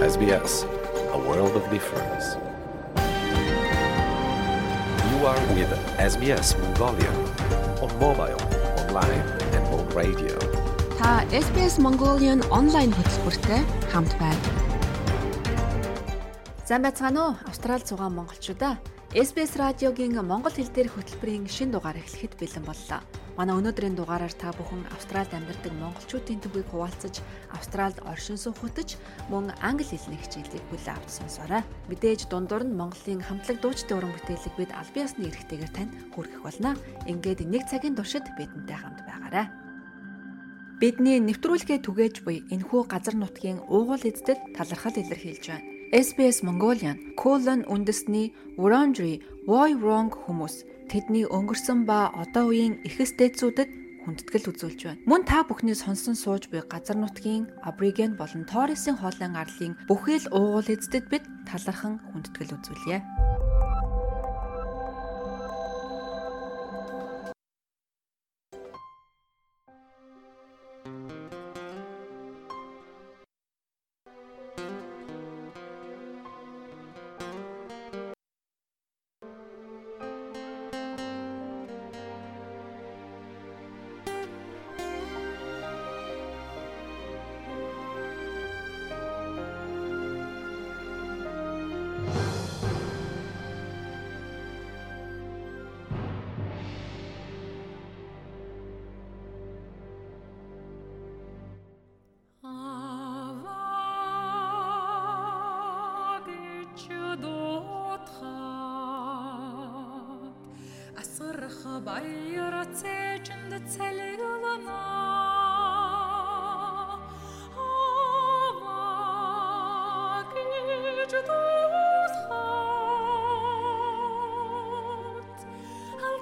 SBS, a world of difference. You are with SBS Mongolia on mobile, online, and on radio. Та SBS Mongolian онлайн хөтөлбөртэй хамт байна. Сайн байцгаана уу? Австрал зугаан монголчуудаа. SBS радиогийн монгол хэл дээрх хөтөлбөрийн шин дугаар эхлэхэд бэлэн боллоо. Манай өнөөдрийн дугаараар та бүхэн Австралид амьдардаг монголчуудын төвийг хуваалцаж, Австралид оршин суугч мөн англи хэлний хичээлийг бүлээн авч сонсоорой. Мэдээж дундуур нь Монголын хамтлаг дуучдын уран бүтээлэг бид аль биесны эрхтэйгээр танд хүргэх болно. Ингээд нэг цагийн туршид бидэнтэй хамт байгаарай. Бидний нэвтрүүлгээ түгээж буй энэхүү газар нутгийн уугуул эздэд талархал илэрхийлж байна. SBS Mongolian Colon үндэсний Wurundjeri Woi Wurrung хүмүүс тэдний өнгөрсөн ба одоо үеийн эхэстэйцүүдэд хүндэтгэл үзүүлж байна. Мөн та бүхний сонсон сууж буй газар нутгийн Абориген болон Торресын хоолын арлын бүхэл уугуул эздэд бид талархан хүндэтгэл үзүүлье. bayır ateşinde tel yılına Hava gücü duz hat. Hal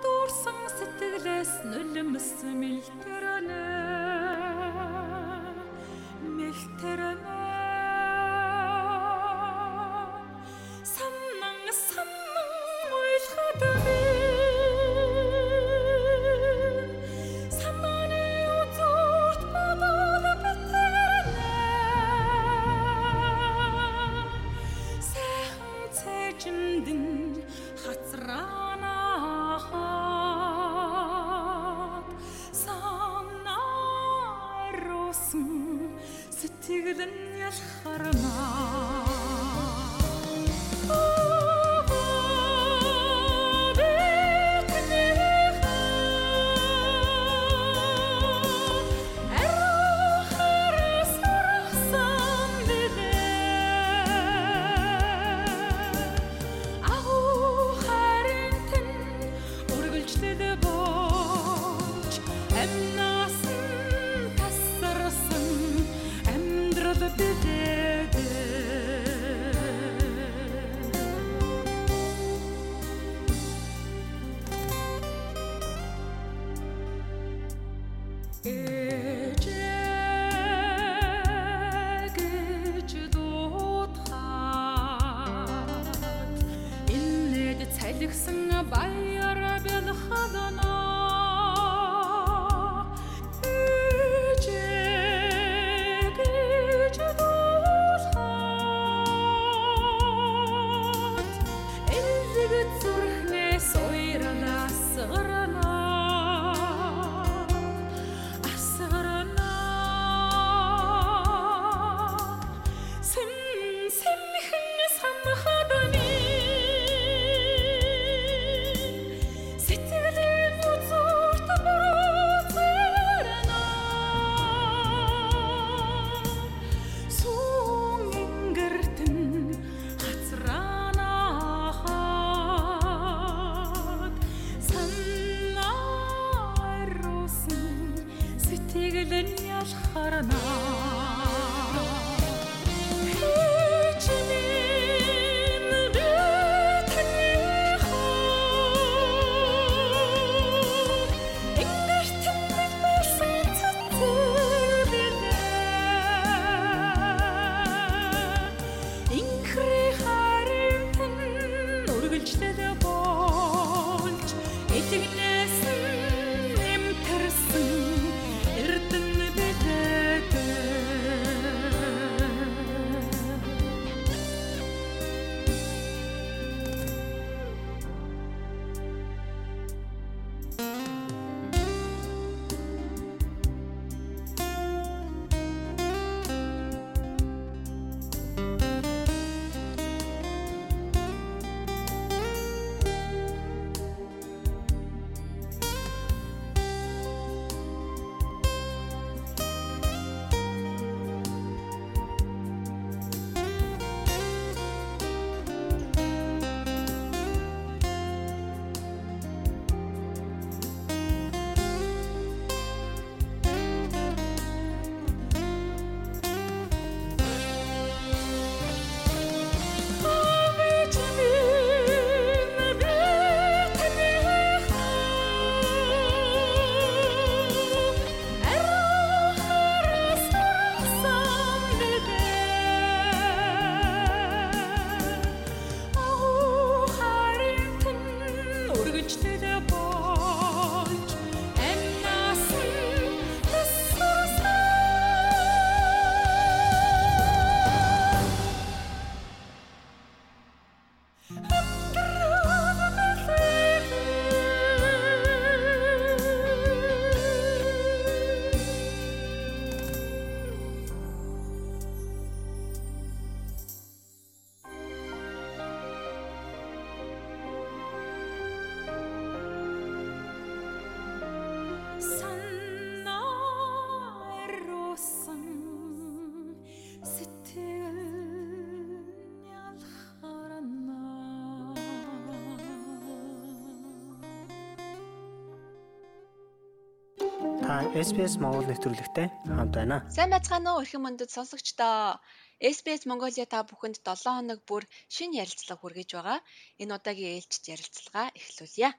SPS Монгол нэвтрүүлэгтэй хамт байна. Сайн байцгаана уу эрхэм мөндөд сонсогчдоо. SBS Mongolia та бүхэнд 7 хоног бүр шинэ ярилцлага хүргэж байгаа. Энэ удаагийн ээлжид ярилцлага эхлүүлье.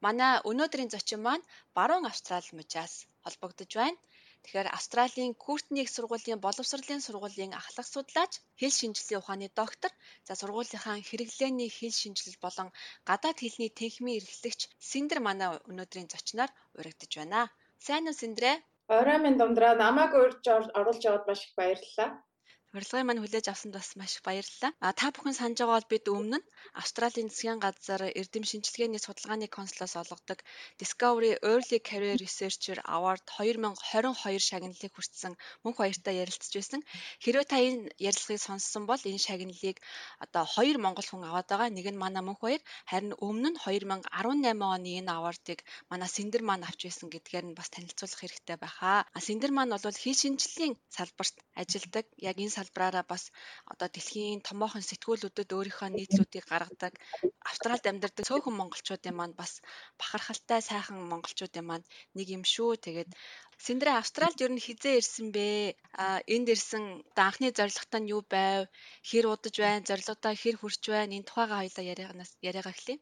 Манай өнөөдрийн зочин маань Баруун Австрали мужаас холбогдож байна. Тэгэхээр Австралийн Куртний их сургуулийн боловсролын сургуулийн ахлах судлаач, хэл шинжилгээ ухааны доктор, за сургуулийнхаа хэрэглээний хэл шинжилэл болон гадаад хэлний тэнхимийн эрхлэгч Синдер манай өнөөдрийн зочноор урагдж байна. Сайн уу Синдрэ? Орой минь дундраа намайг урьж оруулж аваад маш их баярлалаа. Урилгыг мань хүлээж авсанд бас маш баярлалаа. А та бүхэн санаж байгаа бол бид өмнө нь Австралийн засгийн газар эрдэм шинжилгээний судалгааны консулоос олгодог Discovery Early Career Researcher Award 2022 шагналыг хүртсэн мөнх баяртай ярилцж байсан. Хэрвээ та энэ ярилцлагыг сонссон бол энэ шагналыг одоо хоёр монгол хүн аваад байгаа. Нэг нь манай мөнх баяр, харин өмнө нь 2018 оны энэ award-ыг манай Синдер маань авч байсан гэдгээр нь бас танилцуулах хэрэгтэй байхаа. А Синдер маань бол хэл шинжилгээний салбарт ажилладаг. Яг энэ салбараараа бас одоо дэлхийн томоохон сэтгүүлүүдэд өөрийнхөө нийтлүүдийг гаргадаг Австралид амьдардаг цөөхөн монголчуудын маань бас бахархалтай сайхан монголчуудын маань нэг юм шүү. Тэгээд Синдрэ Австралид ер нь хизээ ирсэн бэ? А энд ирсэн анхны зорилготой нь юу байв? Хэр удаж байна? Зорилгодоо хэр хүрч байна? Энэ тухайгаа хоёлаа яриаганаас яриагаа эхлэе.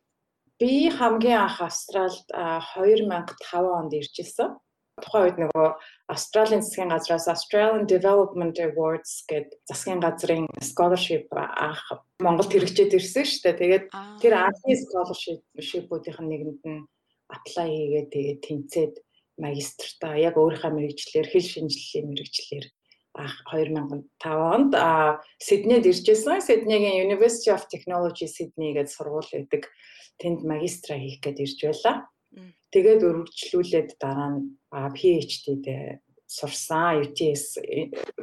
Би хамгийн анх Австралид 2005 онд ирж исэн тухайн үед нөгөө Австралийн засгийн газраас Australian Development Awards гэдэг засгийн газрын scholarship анх Монголд хэрэгжээд ирсэн шүү дээ. Тэгээд тэр анхны scholarship-уудынх нь нэгэнд нь apply хийгээд тэгээд тэнцээд магистртаа яг өөрийнхөө мэрэгчлэр хэл шинжилгээний мэрэгчлэр анх 2005 онд Сиднейд иржсэн. Сиднейгийн University of Technology Sydney гэдэг сургууль байдаг. Тэнд магистра хийх гээд ирж байлаа. Тэгээд өргөжлүүлээд дараа нь PhD-д сурсан UTS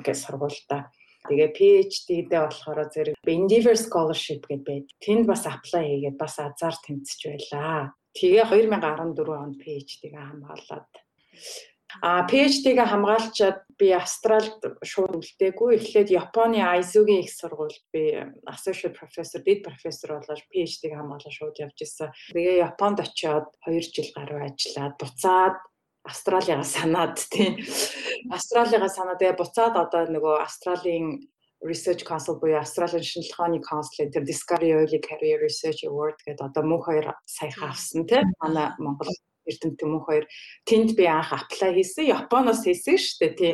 гэх сургуультай. Тэгээ PhD-д болохоор зэрэг Endeavor Scholarship гэдэг байд. Тэнд бас apply хийгээд бас азар тэмцэж байлаа. Тэгээ 2014 онд PhD-г хамгаалаад А PhD-гээ хамгаалчаад би Австралид шууд үлдээгүй. Эхлээд Японы Aizu-гийн их сургуульд би associate professor, lead professor болоод PhD-гээ хамгаалаад шууд явж ирсэн. Тэгээ Японд очиод 2 жил гаруй ажиллаад буцаад Австралигаа санаад тийм Австралигаа санаа тэгээ буцаад одоо нөгөө Австралийн Research Council буюу Австралийн шинжилгээ ухааны council тэр Discovery Early Career Research Award гэдэг одоо мөн хоёр саяхан авсан тийм манай Монгол Эрдэмтэн мөн хоёр тэнд би анх аплай хийсэн. Японоос хийсэн шүү дээ тий.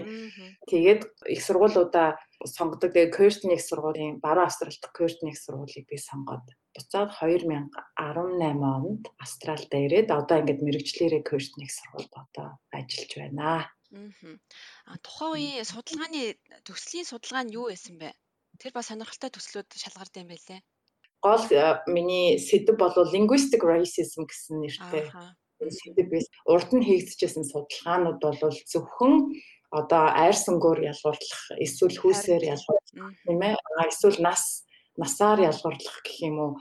Тэгээд их сургуулиудаа сонгодог. Тэгээд Кёртний их сургуулийн баруун Австралид Кёртний их сургуулийг би сонгоод буцаад 2018 онд Австралид ирээд одоо ингээд мэрэгчлэрээ Кёртний их сургуульд одоо ажиллаж байна. Аа. Тухайн үеийн судалгааны төслийн судалгаа нь юу байсан бэ? Тэр бас сонирхолтой төслүүд шалгардсан юм байлээ гол миний сэдв бол linguistic racism гэсэн нэртэй сэдв биш. Урд нь хийгдчихсэн судалгаанууд бол зөвхөн одоо айр сүнгөөр ялгуурлах эсвэл хүүсээр ялгуурлах тийм ээ. Эсвэл нас насаар ялгуурлах гэх юм уу?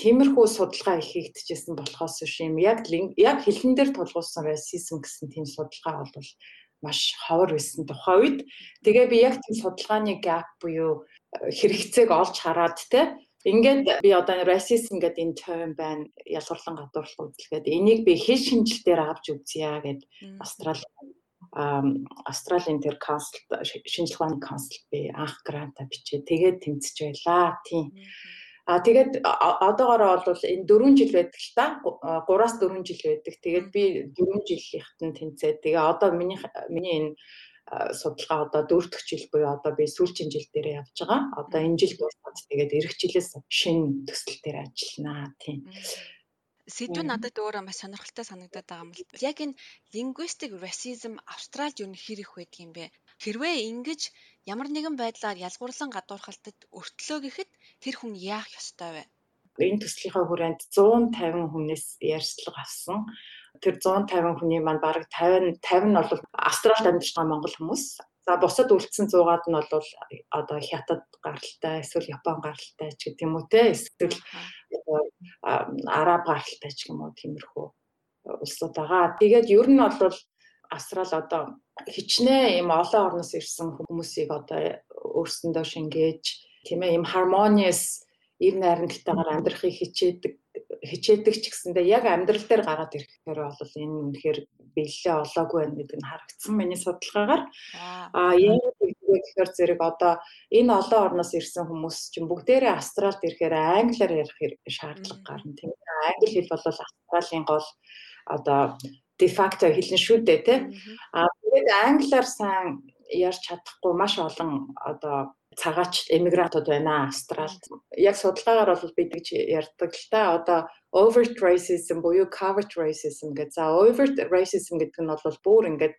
Тиймэрхүү судалгаа их хийгдчихсэн болохоос биш юм. Яг яг хэлэн дээр тулгуурласан расизм гэсэн тийм судалгаа бол маш ховор байсан тухай үед. Тэгээ би яг тийм судалгааны gap буюу хэрэгцээг олж хараад те Ингээд би одоо racism гэдэг энэ term байна. Ялгарлан гадуурлах үзэлгээд энийг би хэл шинжил дээр авч үзье гэд Австрали Австралийн тэр консулт шинжлэх ухааны консулт би анх гранта бичээ. Тэгээд тэмцэж байлаа. Тийм. А тэгээд одоогоороо бол энэ 4 жил байдаг л та 3-аас 4 жил байдаг. Тэгээд би 4 жилийнхэд нь тэмцээд тэгээ одоо миний миний энэ судалгаа одоо дөрөвдөх жил буюу одоо би сүүлчийн жил дээр явж байгаа. Одоо энэ жил дуусаад тэгээд эх жилээс шинэ төсөл дээр ажилланаа тийм. Сэдв надад өөрөө маш сонирхолтой санагдаад байгаа юм л. Яг энэ linguistic racism Австралид юу нэр их байдаг юм бэ? Хэрвээ ингэж ямар нэгэн байдлаар ялгуурлан гадуурхалтад өртлөө гэхэд тэр хүн яах ёстой вэ? Энэ төслийнхаа хүрээнд 150 хүнээс ярьцлага авсан тэр 150 хүний маань бараг 50 50 нь бол Австралид амьдарч байгаа монгол хүмүүс. За бусад үлдсэн 100-аад нь бол одоо хятад гаралтай эсвэл Япон гаралтай ч гэдэг юм уу те эсвэл араб гаралтай ч юм уу тиймэрхүү улсууд байгаа. Тэгээд ер нь бол Австрал одоо хичнээн юм олон орноос ирсэн хүмүүсийг одоо өөрсөндөө шингээж тийм ээ юм harmonious ив найрамдалтайгаар амьдрахыг хичээдэг хичээдэг ч гэсэндээ яг амьдрал дээр гараад ирэхээр бол энэ үнэхээр бэлээ олоогүй байна гэдэг нь харагдсан миний судалгаагаар. Аа яг тэгэхээр зэрэг одоо энэ олон орноос ирсэн хүмүүс чинь бүгдээрээ Австралид ирэхээр англиар ярих шаардлага гарна тийм. Англи хэл бол Австралийн гол одоо дефакто хэлнэ шүү дээ тий. Аа тэгээд англиар сайн ярьж чадахгүй маш олон одоо цагаач эмигрантууд байна Австралид. Яг судалгаагаар бол бид гэж ярьдаг л та одоо overt racism буюу covert racism гэж. За overt racism гэдэг нь бол бүр ингээд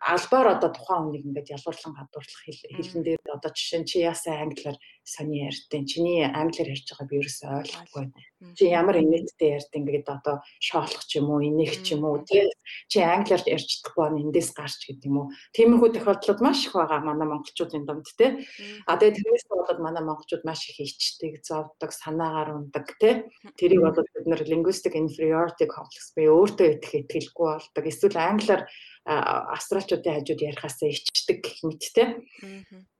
албаар одоо тухайн хүнийг ингээд ялгуурлан гадуурлах хэлэн дээр одоо жишээ нь чи яасан англиар сони ярьдیں۔ Чиний англиар ярьж байгаа би ерөөсөй ойлгохгүй байна. Чи ямар инээдтэй ярьд ингээд одоо шоолох ч юм уу, инех ч юм уу тий. Чи англиар ярьж чадахгүй байна эндээс гарч гэдэг юм уу. Тиймэрхүү тохиолдлууд маш их байгаа манай монголчуудын дунд тий. А тэгээд тэрнээс болоод манай монголчууд маш их ичдэг, зовдог, санаагаар ундаг тий. Тэрийг бол бид нэр linguistic inferiority complex би өөртөө идэх итгэлгүй болдог. Эсвэл англиар австралчуудын хажууд ярихаасаа ичдэг гэх мэт те.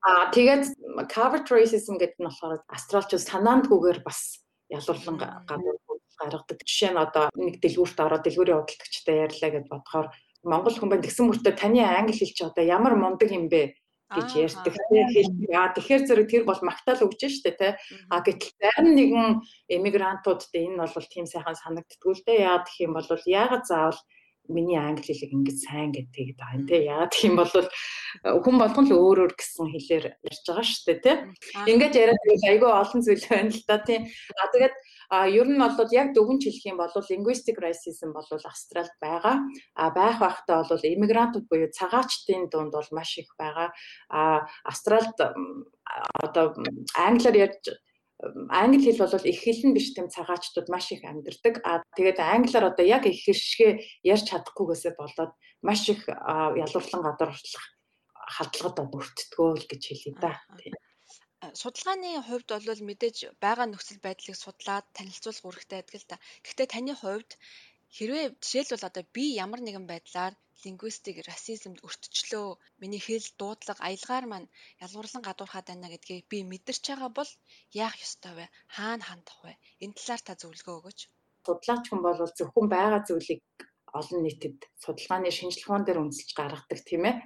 Аа тэгээд covered racism гэдэг нь болохоор австралчууд санаандгүйгээр бас ялуурлан гадуур гаргадаг. Жишээ нь одоо нэг дэлгүүрт ороод дэлгүүрийн худалдагчтай ярьлаа гэж бодохоор Монгол байна. Тэгсэн мөртөө таны англи хэл чи одоо ямар мундаг юм бэ гэж ярьдаг. Тийм аа тэгэхээр зэрэг тэр бол магтаал өгч штэ те а гэтэл зарим нэгэн эмигрантуудад энэ бол тийм сайхан санагддггүй л дээ яа гэх юм бол яагаад заавал миний англи хэлийг ингэж сайн гэдэг байгаа юм тий. Яагаад гэх юм бол хүн болгон л өөр өөр гэсэн хэлээр ярьж байгаа шүү дээ тий. Ингээд яриад байвал айгүй олон зүйл байна л да тий. А тэгээд ер нь бол яг дүгнж хэлэх юм бол linguistic racism бол Австралид байгаа. А байх байхдаа бол иммигрантууд буюу цагаачдын дунд бол маш их байгаа. А Австралид одоо англиар ярьж англи хэл бол их хэл нь биш тийм цагаачтууд маш их амьдардаг. А тэгээд англиар одоо яг их хэршгэ ярьж чадахгүйгээсээ болоод маш их ялуурлан гадуурлах хадлагад өртдгөө л гэж хэлье да. Судалгааны хувьд бол мэдээж байгаа нөхцөл байдлыг судлаад танилцуулах үүрэгтэй байдаг л да. Гэхдээ таны хувьд хэрвээ жишээлбэл одоо би ямар нэгэн байдлаар лингвистик расизмд өртчлөө миний хэл дуудлага аялгаар маань ялгуурлан гадуурхаад байна гэдгийг би мэдэрч байгаа бол яах ёстой вэ? Хаана хандах вэ? Энэ талаар та зөвлөгөө өгөөч. Судлаач хүн бол зөвхөн байгаа зүйлийг олон нийтэд судалгааны шинжилгээнд дээр үндэслэж гаргадаг тийм ээ.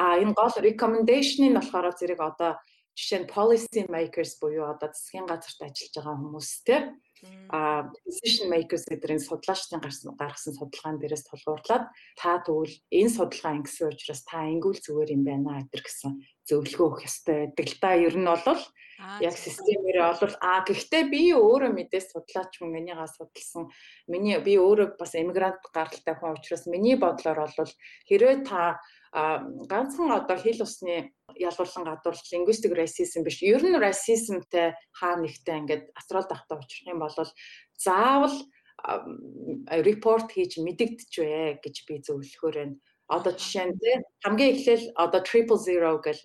А энэ гол recommendation-ыг болохоор зэрэг одоо жишээ нь policy makers буюу одоо засгийн газарт ажиллаж байгаа хүмүүс тийм а decision makers гэдэрийн судлаачдын гарсан гаргасан судалгаан дээрээс тулгуурлаад та тэгвэл энэ судалгаа ингэсэн учраас та ингүүл зүгээр юм байна гэдэр гэсэн зөвлөгөө өгөх ёстой байдаг л да. Ер нь бол яг системээрээ олвол а гэхдээ би өөрөө мэдээс судлаач хүн энийгаа судалсан. Миний би өөрөө бас эмигрант гаралтай хүн учраас миний бодлоор бол хэрвээ та ганцхан одоо хэл усны ялгуурлан гадуур linguistic racism биш ер нь racismтэй хаа нэгтэй ингээд астрал давтаа учрах юм бол заавал репорт хийж мэдэгдэж вэ гэж би зөвлөхөөр байна. Одоо жишээ нь тий хамгийн эхлээл одоо triple zero гэл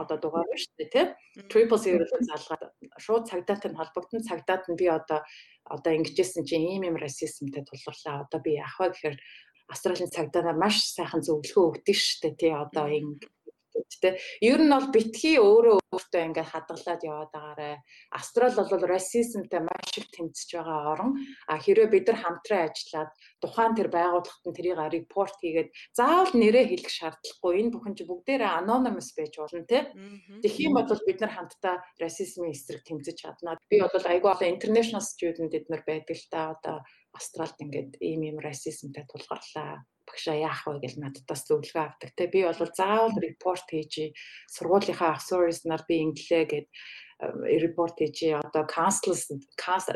одоо дугаар байна шүү дээ тий. Triple zero залгаад шууд цагдаатай нь холбогдсон цагдаад нь би одоо одоо ингэжсэн чинь ийм юм расизмтэй тулгарлаа. Одоо би яах вэ гэхээр Австралийн цагдаа маш сайхан зөвлөгөө өгдөг шүү дээ тий одоо ингэ тэ. Ер нь бол битгий өөрөө өөртөө ингээд хадгалаад яваад байгаарэ. Австрал бол расизмтай маш их тэмцэж байгаа орн. А хэрвээ бид нар хамтран ажиллаад тухайн тэр байгууллагт нь тэрийг репорт хийгээд заавал нэрээ хэлэх шаардлагагүй. Энэ бүхэн чи бүгдээрээ anonymous байж болно те. Тэгэх юм бол бид нар хамтдаа расизмын эсрэг тэмцэж чадна. Би бол айгүй олон international student эднэр байдаг л та одоо Австралид ингээд ийм юм расизмтай тулгарлаа багшаа яах вэ гэж надтаас зөвлөгөө авдаг. Тэ би бол заавал репорт хийж сургуулийнхаа асуурс нар би инглээ гэд репорт хийж одоо counselor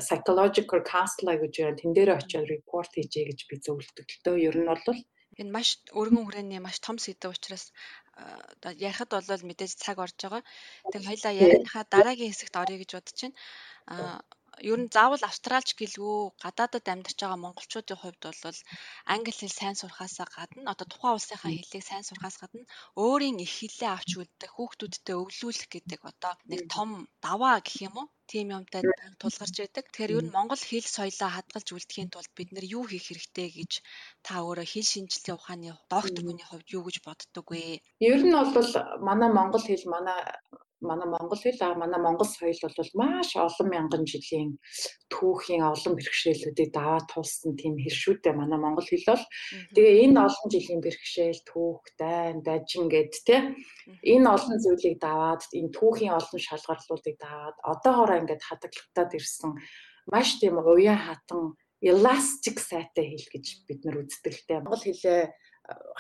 psychological counselor гэж байна. Тэн дээр очиод репорт хийжээ гэж би зөвлөдөг л дөө. Ер нь бол энэ маш өргөн хүрээний маш том сэдв учраас ярихад бол мэдээж цаг орж байгаа. Тэгээ хоёлаа ярианыхаа дараагийн хэсэгт орё гэж бодож байна ер нь заавал австралч гэлгүй гадаадад амьдарч байгаа монголчуудын хувьд бол англи хэл сайн сурахаас гадна одоо тухайн улсынхаа хэлийг сайн сурахаас гадна өөрийн их хэлээ авч үлдэх хүүхдүүдтэй өвлүүлэх гэдэг одоо нэг том даваа гэх юм уу? Тийм юмтай тулгарч байдаг. Тэгэхээр ер нь монгол хэл соёлоо хадгалж үлдэхийн тулд бид нэр юу хийх хэрэгтэй гэж та өөрөө хэл шинжилгээ ухааны доктор хүний хувьд юу гэж боддог вэ? Ер нь бол манай монгол хэл манай манай монгол хэл а манай монгол соёл бол маш олон мянган жилийн түүхийн олон бэрхшээлүүдийг даваа туулсан тийм хэл шүү дээ манай монгол хэл бол. Тэгээ энэ олон жилийн бэрхшээл түүх дайн дажин гэд тэ? Энэ олон зүйлийг даваад энэ түүхийн олон шалгарлуудыг даваад одоогоор ингээд хадаглагтаад ирсэн маш тийм уян хатан elastic сайтай хэл гэж бид нар үздэг л дээ. Монгол хэлээ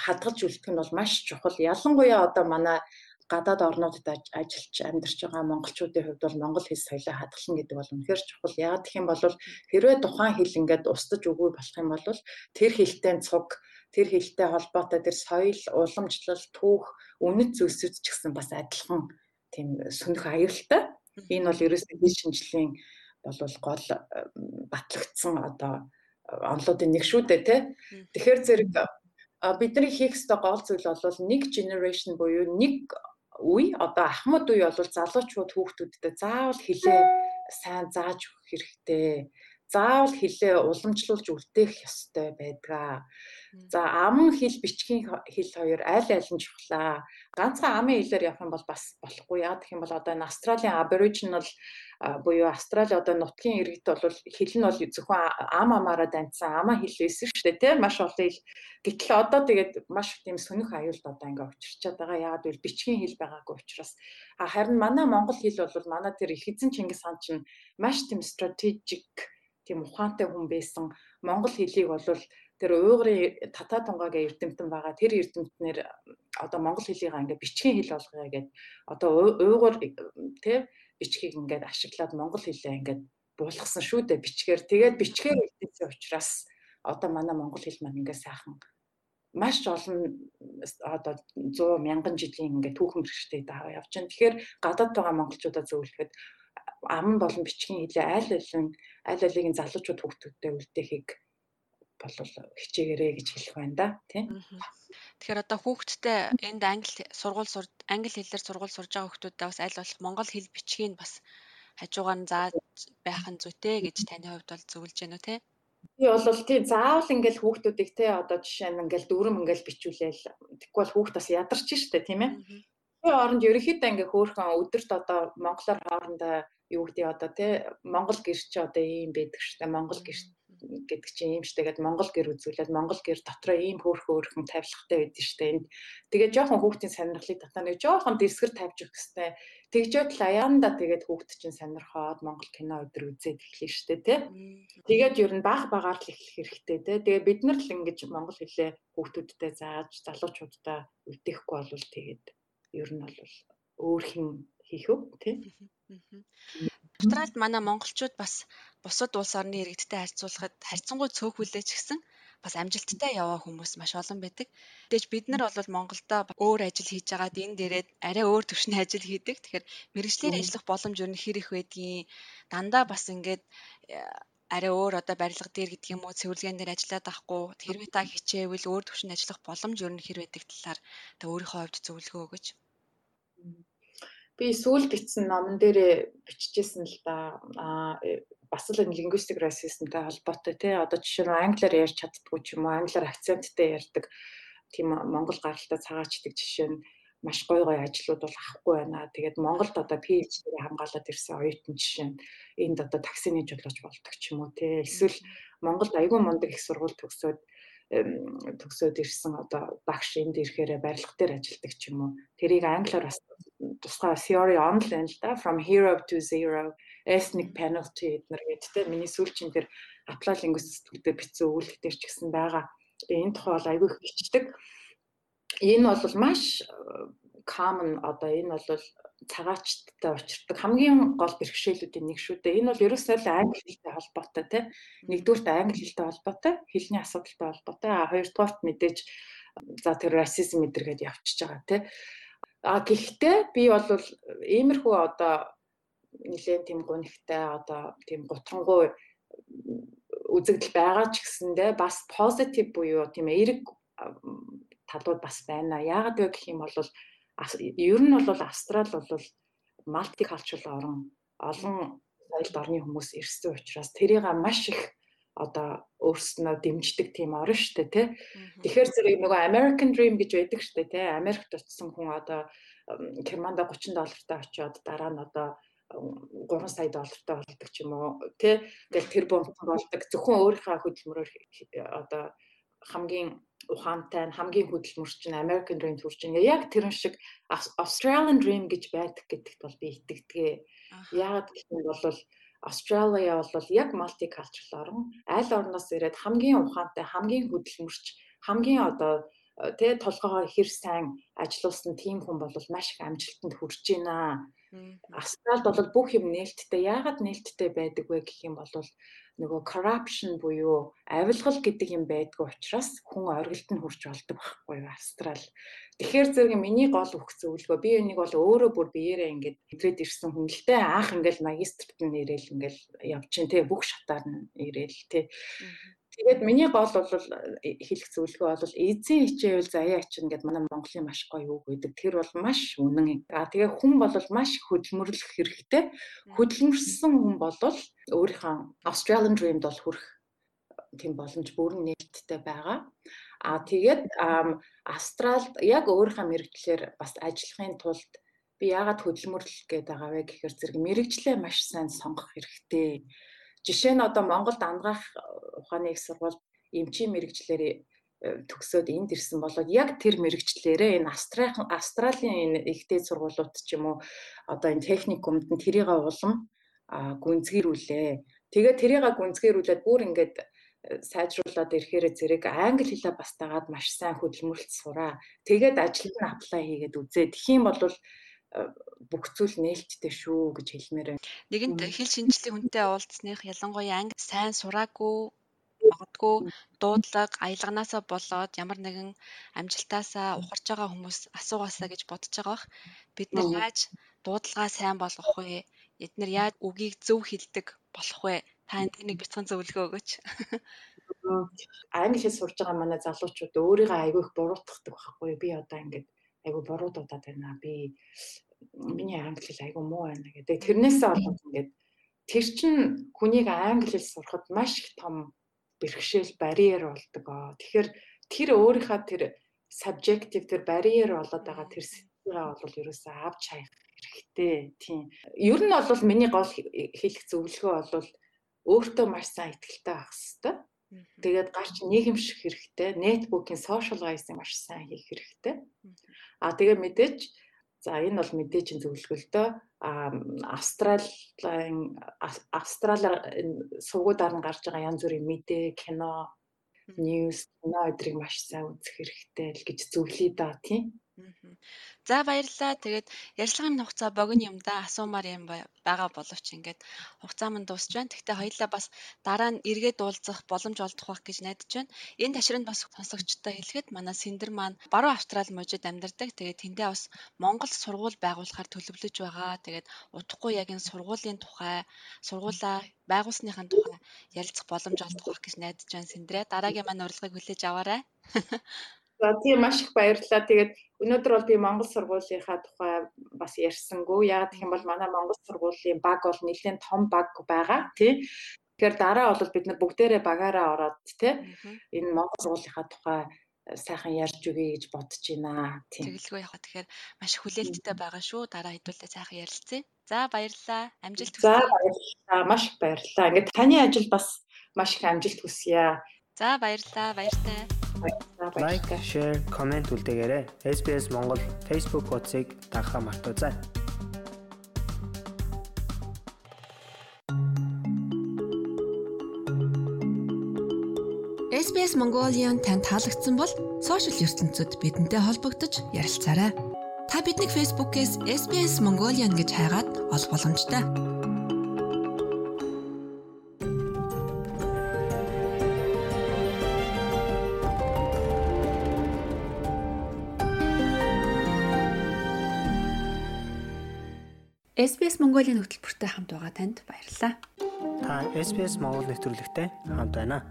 хадгалж үлдэх нь бол маш чухал. Ялангуяа одоо манай гадаад орнуудад ажиллаж амьдарч байгаа монголчуудын хувьд бол монгол хэл соёлоо хадгална гэдэг бол үнэхээр чухал. Яагаад гэх юм бол хэрвээ тухайн хэл ингээд устдаж өгөө болох юм бол тэр хэлтэй цуг, тэр хэлтэй холбоотой тэр соёл, уламжлал, түүх, үнэт зүйлсүүд ч гэсэн бас адилхан тийм сүнх аюултай. Энэ бол ерөөсөө хэл шинжлэлийн бол гол батлагдсан одоо онлуудын нэг шүү дээ тий. Тэгэхээр зэрэг бидний хийх ёстой гол зүйл бол нэг generation буюу нэг үе одоо ахмад үе бол залуучууд хүүхдүүдтэй заавал хилээ сайн зааж өгөх хэрэгтэй. Заавал хилээ уламжлуулж үлдээх ёстой байдгаа. За ам хэл бичгийн хэл хоёр аль аль нь чухлаа. Ганцхан амын хэлээр явах юм бол бас болохгүй. Яа гэх юм бол одоо энэ Австралийн Aboriginal буюу Австрали одоо нутгийн иргэд бол хэл нь бол зөвхөн ам амаараа даньсан амаа хэл байсан шүү дээ тийм маш олон хэл гэтэл одоо тэгээд маш тийм сөнөх аюулд одоо ингээ учирчаад байгаа яагаад гэвэл бичгийн хэл байгаагүй учраас харин манай монгол хэл бол манай тэр их эзэн Чингис хаан чинь маш тийм стратегик тийм ухаантай хүн байсан монгол хэлийг бол тэр уйгурын татаа тунгагийн эрдэмтэн байгаа тэр эрдэмтнэр одоо монгол хэлийг ингээ бичгийн хэл болгоё гэдэг одоо уйгур тийм бичгийг ингээд ашиглаад монгол хэлээ ингээд буулгасан шүү дээ бичгээр. Тэгээд бичгээр хэлсэн учраас одоо манай монгол хэл маань ингээд сайхан маш олон одоо 100 мянган жилийн ингээд түүхэн бэрхшээлтэй даваа явж байна. Тэгэхээр гадаад байгаа монголчуудаа зөвлөхөд ам болон бичгийн хэлээ аль алин аль алиг нь залуучууд хүүхдүүдтэй үлдээхийг бол хичээгээрэй гэж хэлэх байна да тийм. Тэгэхээр одоо хүүхдтэй энд англи сургууль сур англи хэлээр сургууль сурж байгаа хүүхдүүдээ бас аль болох монгол хэл бичгийг бас хажуугаар нь зааж байх нь зүйтэй гэж таны хувьд бол зөвлөж байна уу те? Би бол тий заавал ингээл хүүхдүүдийг те одоо жишээ нь ингээл дүүрэм ингээл бичүүлээл тэггүй бол хүүхд бас ядарч штэ тийм ээ. Тэгээ оронд ерөнхийдөө ингээ хөөхөн өдөрт одоо монголоор хоорондоо юу гэдэг одоо те монгол гэрч одоо ийм байдаг штэ монгол гэрч гэдэг чинь ийм штэ гэдэг Монгол гэр үзүүлээд Монгол гэр дотроо ийм хөөрхөн өөрхөн тавилгатай байдаг штэ энд. Тэгээд жоохон хүүхдийн сонирхлыг татаа нэг жоохон дэвсгэр тавьж өгөх хэвээр тэгжээд л аяанда тэгээд хүүхд чинь сонирхоод Монгол кино өдр үзээд эхлэв штэ тий. Тэгээд ер нь баах багаар л эхлэх хэрэгтэй тий. Тэгээд бид нар л ингэж Монгол хэлээ хүүхдүүдтэй зааж залуучуудаа үлдээхгүй болвол тэгээд ер нь бол өөр хин хийх үү тий. Австралид манай монголчууд бас бусад улс орны иргэдтэй харьцуулахад харьцангуй цөөхөлтэй ч гэсэн бас амжилттай яваа хүмүүс маш олон байдаг. Тэгэж бид нар бол Монголдо өөр ажил хийж байгаад энэ дээрээ арай өөр төвшний ажил хийдэг. Тэгэхээр мэрэгчлэр ажиллах боломж юу нэр их байдгийн дандаа бас ингээд э, арай өөр одоо барилга дээр гэдэг юм уу цэвэрлэгэн дээр ажиллаад авахгүй хэрвээ та хичээвэл өөр төвшөнд ажиллах боломж юу нэр байдаг талаар та өөрийнхөө хувьд зөвлөгөө өгөөч би сүүл бичсэн номон дээр бичижсэн л да. Аа бас л linguistic racismтай холбоотой тий. Одоо жишээ нь англиар ярьж чаддгүй ч юм уу, англиар акценттэй ярьдаг тийм монгол гаралтай цагаачдаг жишээ нь маш гой гой ажлууд бол авахгүй байна. Тэгээд Монголд одоо PhD-ийг хамгаалаад ирсэн оюутан жишээ нь энд одоо таксины жолооч болдог ч юм уу тий. Эсвэл Монголд айгүй мундаг их сургууль төгсөөд төгсөөд ирсэн одоо багш энд ирэхээр барилга дээр ажилладаг ч юм уу. Тэрийг англиар бас тусгай theory on л да. From hero to zero ethnic penalty эднэр гэдэгтэй миний сүүлчийн тэр apply linguistics дээр бичсэн өгүүлбэр дээр ч гэсэн байгаа. Тэгээ энэ тухай бол айгүй их бичдэг. Энэ бол маш common одоо энэ бол цагаачтай учирдаг хамгийн гол бэрхшээлүүдийн нэг шүү дээ. Энэ бол ерөөсөө л англи хэлтэй холбоотой тийм. Нэгдүгürt англи хэлтэй холбоотой, хэлний асуудалтай холбоотой. А хоёрдугаарт мэдээж за тэр расизм мэдэргээд явчихж байгаа тийм. А гэхдээ би бол иймэрхүү одоо нэлээд тийм гонхтой одоо тийм гутрангуй үзэгдэл байгаа ч гэсэндээ бас позитив буюу тийм эерэг талууд бас байна. Яагаад вэ гэх юм бол ер нь бол Австрал бол мультикалчрал орн олон соёлд орны хүмүүс ирсэн учраас тэрийг маш их одоо өөрснөө дэмждэг тийм орн дээ тий. Тэгэхээр зэрэг нөгөө American Dream гэж байдаг дээ тий. Америкт очсон хүн одоо Германд 30 доллартай очиод дараа нь одоо 3 сая доллартай болдог ч юм уу тий. Тэгэл тэр бомб болдог. Зөвхөн өөрийнхөө хөдөлмөрөөр одоо хамгийн ухаантай хамгийн хөдөлмөрч нь American Dream төрж байгаа. Яг тэрэн шиг Australian Dream гэж байдаг гэдэгт бол би итгэдэг. Яагаад гэх юм бол Австралиа бол яг multicultural орн. Аль орноос ирээд хамгийн ухаантай, хамгийн хөдөлмөрч, хамгийн одоо тэ толгоогоо хэр сайн ажилуулсан тийм хүн бол маш их амжилтанд хүрч байна. Австралид бол бүх юм нээлттэй. Яагаад нээлттэй байдаг вэ гэх юм бол нөгөө corruption буюу авилгал гэдэг юм байдгүй учраас хүн оргилд нь хүрч болдог байхгүй юу Австрал. Тэгэхээр зэрэг миний гол өгөх зөвлөгөө би энийг бол өөрөө бүр биеэрээ ингээд идрээд ирсэн хүн л дээ анх ингээд магистрт нь ирээл ингээд явчихин те бүх шатаар нь ирээл те. Тэгээд миний гол бол э, хэлэх зөвлөгөө бол эзэн хичээвэл заяа ачин гэдэг манай Монголын маш гоё үг гэдэг. Тэр бол маш үнэн. А тэгээ хүн бол маш хөдөлмөрлөх хэрэгтэй. Хөдөлмөрсөн хүн бол өөрийнхөө Australian Dream-д бол хүрэх тийм боломж бүрэн нээлттэй байгаа. А тэгээд Австралид яг өөрийнхөө мэрэгчлэр бас ажиллахын тулд би яагаад хөдөлмөрлөх гээд байгаа вэ гэхээр зэрэг мэрэгчлээ маш сайн сонгох хэрэгтэй Жишээ нь одоо Монголд ангаах ухааны их сургууль эмчийн мэрэгчлэр э, төгсөөд энд ирсэн болоод яг тэр мэрэгчлэрээ энэ Австралийн энэ ихтэй сургуулиуд ч юм уу одоо энэ техникумд нь тэрийг улам гүнзгийрүүлээ. Тэгээ тэрийг гүнзгийрүүлээд бүр ингээд э, сайжруулад ирэхээр зэрэг англи хэлээ бас дагаад маш сайн хөдөлмөрлөлт сураа. Тэгээд ажилд нь аплай хийгээд үзээ. Тэгхийн бол бүх зүйл нээлттэй шүү гэж хэлмээр байна. Нэгэнт хэл шинжлэх хүнтэй уулзсных ялангуяа анги сайн сураагүй магадгүй дуудлага аялганаасаа болоод ямар нэгэн амжилтаасаа ухарч байгаа хүмүүс асуугаасаа гэж бодож байгаа бах. Бид нар яаж дуудлагаа сайн болгох вэ? Эднэр яаж үгийг зөв хэлдэг болох вэ? Та энд нэг бяцхан зөвлөгөө өгөөч. Англи хэл сурж байгаа манай залуучууд өөрийгөө айгүй их буруутгадаг байхгүй би одоо ингээд айгүй буруудуудаад байна. Би миний англи хэл айгүй муу байна гэдэг. Тэрнээсээ болоод ингээд тэр чин хүнийг англи хэл сурахад маш их том бэрхшээл барьер болдог. Тэгэхээр тэр өөрийнхөө тэр subjective тэр барьер болоод байгаа тэр сэтгэлгээ бол ерөөсөө авч хаях хэрэгтэй. Тийм. Ер нь бол миний гол хэлэх зөвлөгөө бол өөртөө маш сайн ихтэй байх хэрэгтэй. Тэгээд гарч нийгэмших хэрэгтэй. Netbook-ийн socializing маш сайн хийх хэрэгтэй. А тэгээ мэдээж За энэ бол мэдээж зөвлөгөө л дөө. А Австралийн Австралиар сургуудаар нь гарч байгаа янз бүрийн мэдээ, кино, ньюс, кино өдрийг маш сайн үзэх хэрэгтэй л гэж зөвлөе да тийм. За баярлалаа. Тэгээд ярилцлагын хугацаа богино юм да асуумаар юм байгаа боловч ингээд хугацаа мань дуусч байна. Гэхдээ хоёлаа бас дараа нь эргээд уулзах боломж олдох байх гэж найдаж байна. Энэ ташранд бас сонсогчтой хэлэхэд манай Синдер маань баруун Австрали мужид амьдардаг. Тэгээд тэндээ бас Монгол сургууль байгуулахаар төлөвлөж байгаа. Тэгээд удахгүй яг энэ сургуулийн тухай, сургуулаа байгуулсныхаа тухай ярилцах боломж олдох байх гэж найдаж байна Синдрэ. Дараагийн маань урилгыг хүлээж аваарай. За тийм маш их баярлалаа. Тэгээд өнөөдөр бол би Монгол сургуулийнхаа тухай бас ярьсангүй. Яагаад гэх юм бол манай Монгол сургуулийн баг бол нэлээд том баг байгаа тий. Тэгэхээр дараа бол бид нар бүгдээрээ багаараа ороод тий энэ Монгол сургуулийнхаа тухай сайхан ярьж өгье гэж бодож байна. Тэгэлгүй яхаа тэгэхээр маш хүлээлттэй байгаа шүү. Дараа хэдүүлээ сайхан ярилцъя. За баярлалаа. Амжилт хүсье. За баярлалаа. Маш их баярлалаа. Ингээд таны ажил бас маш их амжилт хүсье. За баярлалаа. Баяртай. Лайк, share, comment үлдээгээрэй. SBS Монгол Facebook хуудсыг дагахаа мартаоцай. SBS Mongolian танд таалагдсан бол сошиал ертөнцид бидэнтэй холбогдож ярилцаарай. Та биднийг Facebook-ээс SBS Mongolian гэж хайгаад олох боломжтой. SBS Mongolia хөтөлбөртэй хамт байгаа танд баярлалаа. Та SBS Монгол нэвтрүүлэгтэй хамт байна.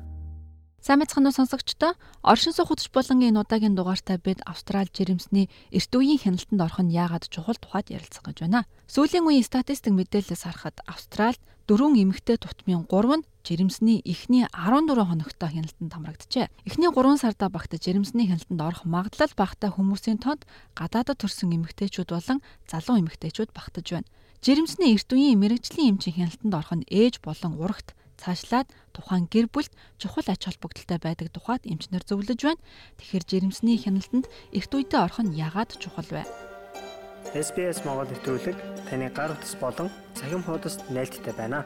Сайн мэцхан уу сонсогчдоо оршин суух хөтөч болонгийн энэ удаагийн дугаартаа бид Австрали жирэмсний эрт үеийн хяналтанд орох нь яагаад чухал тухайд ярилцах гэж байна. Сүүлийн үеийн статистик мэдээлэлээс харахад Австралид дөрвөн эмэгтэй тутмын 3 нь жирэмсний эхний 14 хоногтой хяналтанд хамрагджээ. Эхний 3 сарда багтаж жирэмсний хяналтанд орох магадлал багтай хүмүүсийн тоонд гадаадд төрсэн эмэгтэйчүүд болон залуу эмэгтэйчүүд багтаж байна. Жирэмсний эрт үеийн мэрэгжлийн эмчийн хяналтанд орох нь ээж болон урагт цаашлаад тухайн гэр бүлд чухал ач холбогдолтой байдаг тухайд эмчнэр зөвлөж байна. Тэгэхээр жирэмсний хяналтанд эрт үедээ орох нь яагаад чухал вэ? SBS Монгол нэвтрүүлэг таны гар утас болон цахим хуудасд нийлдэхтэй байна.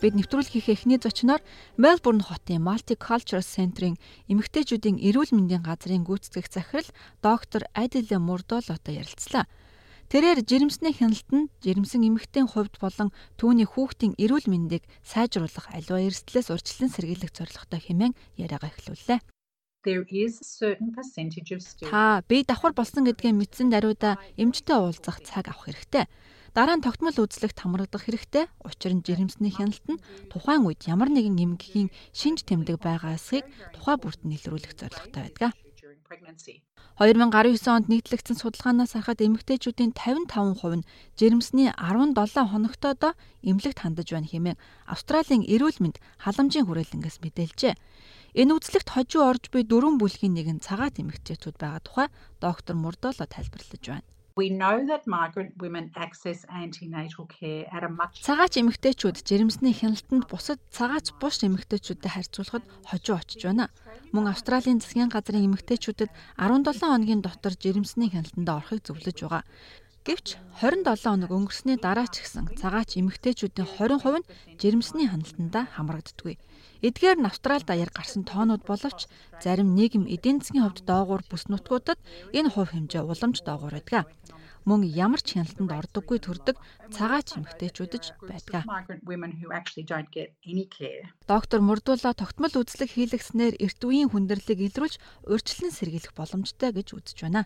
Бид нэвтрүүлгийнхээ эхний зочноор Мельбурн хотын Multicultural Center-ийн эмэгтэйчүүдийн эрүүл мэндийн газрын гүйцэтгэх захирал доктор Адиле Мурдолотой ярилцлаа. Тэрээр жирэмсний хяналт нь жирэмсэн эмэгтэйн хувьд болон түүний хүүхдийн эрүүл мэндийг сайжруулах аливаа эрсдлээс урьдчилан сэргийлэх зорилготой хэмээн яриагаа эхлүүллээ. Та бие давхар болсон гэдгээ мэдсэн даруйда эмчтэй уулзах цаг авах хэрэгтэй. Дараа нь тогтмол үзлэгт хамрагдах хэрэгтэй. Учир нь жирэмсний хяналт нь тухайн үед ямар нэгэн эмгэгийн шинж тэмдэг байгаасыг тухай бүрт нийлрүүлэх зорилготой байдаг. 2019 онд нийтлэгдсэн судалгаанаас харахад эмэгтэйчүүдийн 55% нь жирэмсний 17 хоногтойдоо эмнэлэгт хандаж байна хэмээн Австралийн эрүүл мэнд халамжийн хүрээлэнгээс мэдээлжээ. Энэ үзлэгт хожуу орж буй дөрвөн бүлгийн нэг нь цагаат эмэгтэйчүүд байгаа тухай доктор Мурдоло тайлбарлаж байна. We know that migrant women access antenatal care at a much Цагаач эмэгтэйчүүд жирэмсний хяналтанд бусад цагаач бус эмэгтэйчүүдтэй харьцуулахад хожуу очиж байна. Мөн Австралийн засгийн газрын эмэгтэйчүүдэд 17 хоногийн дотор жирэмсний хяналтанд орохыг зөвлөж байгаа. Гэвч 27 хоног өнгөрсний дараа ч гэсэн цагаач эмэгтэйчүүдийн 20% нь жирэмсний хяналтандаа хамрагддаггүй. Эдгээр нь Австрали даяар гарсан тоонууд боловч зарим нийгэм эдийн засгийн хувьд доогуур бүс нутгуудад энэ хувь хэмжээ уламж доогуур байдаг мөн ямар ч хяналтанд ордоггүй төрдөг цагаач эмэгтэйчүүдж байдаг. Доктор Мурдула тогтмол үзлэг хийлгэснээр эрт үеийн хүндрэлийг илрүүлж урьдчилан сэргийлэх боломжтой гэж үзэж байна.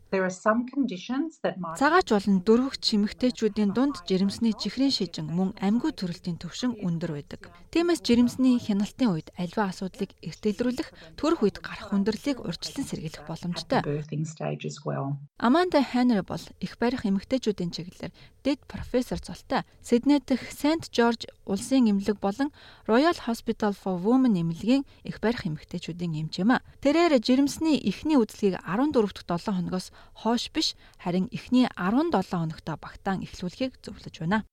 Цагаач болон дөрвөгч эмэгтэйчүүдийн дунд жирэмсний чихрийн шижин мөн амьгүй төрөлтийн төвшин өндөр байдаг. Тиймээс жирэмсний хяналтын үед альва асуудлыг эрт илрүүлэх төрөх үед гарах хүндрэлийг урьдчилан сэргийлэх боломжтой. Аманда Хенри бол их барих эмэгтэйчүүдийн чиглэлээр дэд профессор золтой. Сидней дэх Сент Жорж улсын эмнэлэг болон Royal Hospital for Women эмнэлгийн их барих эмэгтэйчүүдийн эмч юм а. Тэрээр жирэмсний эхний үзлэгийг 14 дахь 7 хоногоос хойш биш харин эхний 17 хоногтой багтаан эхлүүлэхийг зөвлөж байна.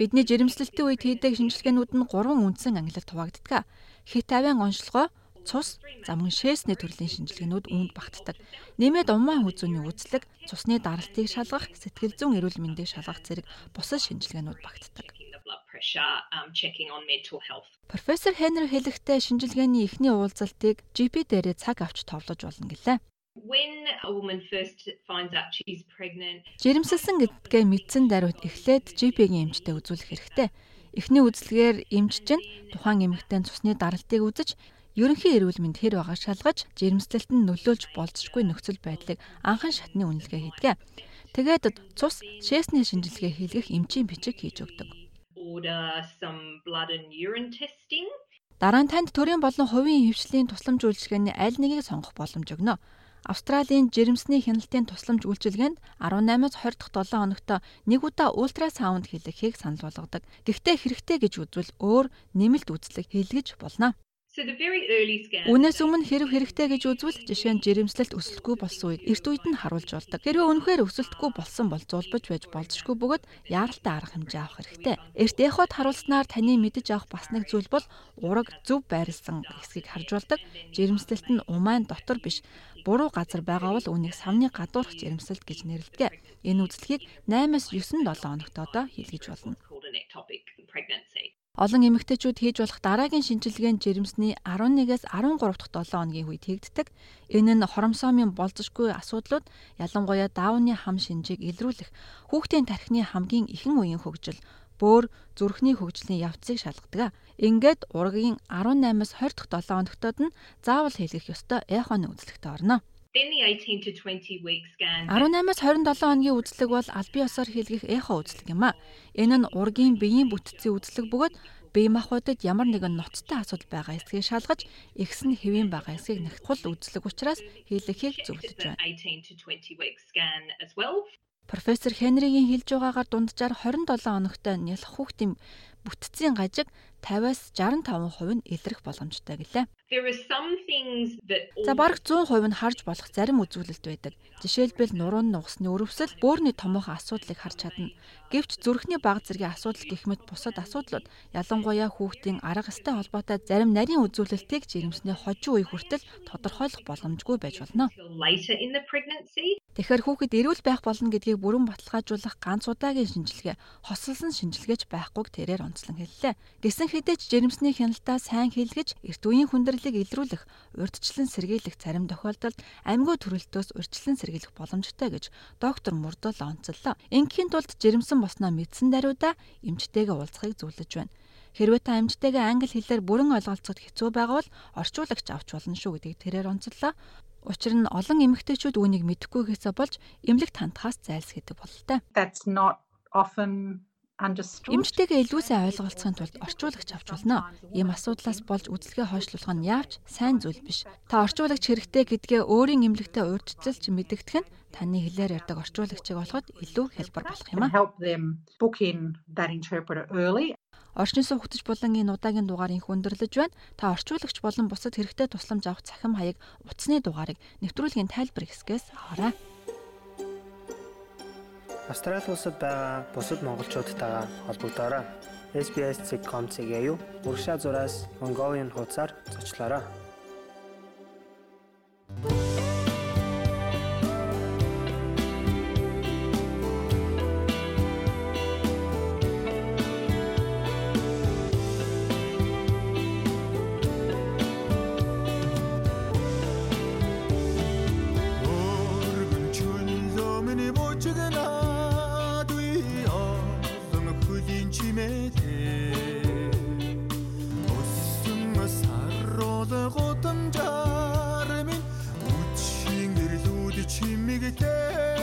Бидний жирэмслэлтийн үед хийдэг шинжилгээнүүд нь гурван үндсэн ангилалд хуваагддаг. Хит авийн онцлогоо цус, замган шээсний төрлийн шинжилгээнүүд үүнд багтдаг. Нэмээд умаан хүзүүний үзлэг, цусны даралтыг шалгах, сэтгэл зүйн эрүүл мэндийг шалгах зэрэг бусад шинжилгээнүүд багтдаг. Профессор Хенри хэлэхдээ шинжилгээний эхний уулзалтыг GP дээрээ цаг авч товлож болно гэлээ. Жирэмсэлсэн гэдгээ мэдсэн даруйд эхлээд GP-ийн эмчтэй үзүүлэх хэрэгтэй. Эхний үзлэгээр эмч чинь тухайн эмэгтэй цусны даралтыг үзэж ерөнхий эрүүл мэнд хэр байгааг шалгаж жирэмслэлт нь нөлөөлж болцсохгүй нөхцөл байдлыг анхан шатны үнэлгээ хийдэг. Тэгээд цус шээсний шинжилгээ хийлгэх эмчийн бичиг хийж өгдөг. Дараа нь танд төрийн болон хувийн хөвчлийн тусламж үйлчилгээний аль нэгийг сонгох боломж өгнө. Австралийн жирэмсний хяналтын тусламж үйлчилгээнд 18-аас 20 дахь 7 хоногт нэг удаа ультрасаунд хийлгэхийг санал болгодог. Гэхдээ хэрэгтэй гэж үзвэл өөр нэмэлт үзлэг хийлгэж болно. Үнээс өмнө хэрэг хэрэгтэй гэж үзвэл жишээ нь жирэмслэлт өсөлтгүй болсон үед эрт үед нь харуулж болдог. Хэрвээ үнэхээр өсөлтгүй болсон бол зулбаж байж болзошгүй бөгөөд яаралтай арга хэмжээ авах хэрэгтэй. Эрт эхот харуулснаар таны мэдэж авах бас нэг зүйл бол ураг зөв байрлсан хэсгийг харж болдог. Жирэмслэлт нь умайн дотор биш буруу газар байгаа бол үүнийг савны гадуурх жирэмсэлт гэж нэрлэдэг. Энэ үзлэгийг 8-9 7 хоногт одоо хийлгэж болно. Олон эмэгтэйчүүд хийж болох дараагийн шинжилгээнд жирэмсний 11-ээс 13 дахь 7 хоногийн үед хийгддэг. Энэ нь хоромсоомын болзошгүй асуудлууд ялангуяа даавны хам шинжийг илрүүлэх, хүүхдийн тархины хамгийн ихэн үеийн хөгжил, бөөр, зүрхний хөгжлийн явцыг шалгадаг. Ингээд ургийн 18-аас 20 дахь 7 хоногтод нь заавал хийлгэх ёстой эхоны үзлэгтээ орно. 18-аас 27 хоногийн үзлэг бол бие усаар хийлгэх эхо үзлэг юм а. Энэ нь ургийн биеийн бүтцийн үзлэг бөгөөд бие махбодод ямар нэгэн ноцтой асуудал байгаа эсэхийг шалгаж ихс нь хэвийн байгаа эсэхийг нягтлах үзлэг учраас хийлгэхийг зөвлөж байна. Профессор Хенригийн хэлж байгаагаар дунджаар 27 хоногтой нялх хүүхдийн бүтцийн гажиг 50-аас 65% нь илрэх боломжтой гэлээ. За бараг 100% нь харж болох зарим үзүүлэлт байдаг. Жишээлбэл нуруунд нугасны өрөвсөл бөөрийн томоохон асуудлыг харж чадна. Гэвч зүрхний баг зэргийн асуудал гэх мэт бусад асуудлууд ялангуяа хүүхдийн арга эстэй холбоотой зарим нарийн үзүүлэлтийг жирэмсний хожим үе хүртэл тодорхойлох боломжгүй байж болно. Тэгэхээр хүүхэд эрүүл байх болно гэдгийг бүрэн баталгаажуулах ганц удаагийн шинжилгээ, хосолсон шинжилгээч байхгүйг тэрээр онцлон хэллээ. Гэсэн хэдий ч жирэмсний хяналтаа сайн хийлгэж эрт үеийн хүндрэлийг илрүүлэх, урьдчилан сэргийлэх зарим тохиолдолд амьгүй төрөлтөөс урьдчилан сэргийлэх боломжтой гэж доктор Мурдол онцллоо. Ингийн тулд жирэмсэн босноо мэдсэн даруйда эмчтэйгээ уулзахыг зөвлөж байна. Хэрвээ та амьжтайгаа англи хэлээр бүрэн ойлголцоход хэцүү байгавал орчуулагч авч болно шүү гэдгийг тэрээр онцлоо. Учир нь олон эмэгтэйчүүд үүнийг мэдэхгүй хэсэ болж эмнэлэгт хандхаас зайлсхийдэг бололтой. Эмчтэйгээ илүү сайн ойлголцохын тулд орчуулагч авч болно. Ийм асуудлаас болж үзлэгээ хойшлуулах нь яавч сайн зүйл биш. Та орчуулагч хэрэгтэй гэдгээ өөрийн эмнэлэгтээ урьдчилж мэдэгдэх нь таны хэлээр ярьдаг орчуулагчийг олоход илүү хялбар болох юм а. Early Орчин суугтж булангийн удаагийн дугаар инх өндөрлөж байна. Та орчуулагч болон бусад хэрэгтэй тусламж авах цахим хаяг утасны дугаарыг нэвтрүүлгийн тайлбар хэсгээс аваарай. Австрали улсад байгаа бусад монголчуудтайгаа холбогдоорой. SBS.com.cg юу урагшаа зураас Mongolian хуудасаар зочлоорой. felicidade.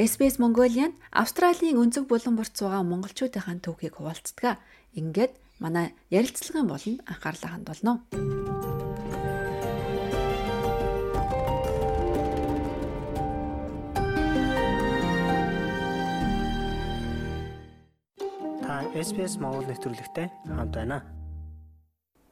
SBS Mongolian Австралийн өнцөг булан борт суугаа монголчуудынхаа төвхийг хуваалцдаг. Ингээд манай ярилцлагын болон анхаарлаа хандуулно. Та SBS Монгол нэвтрүүлэгтэй хамт байна.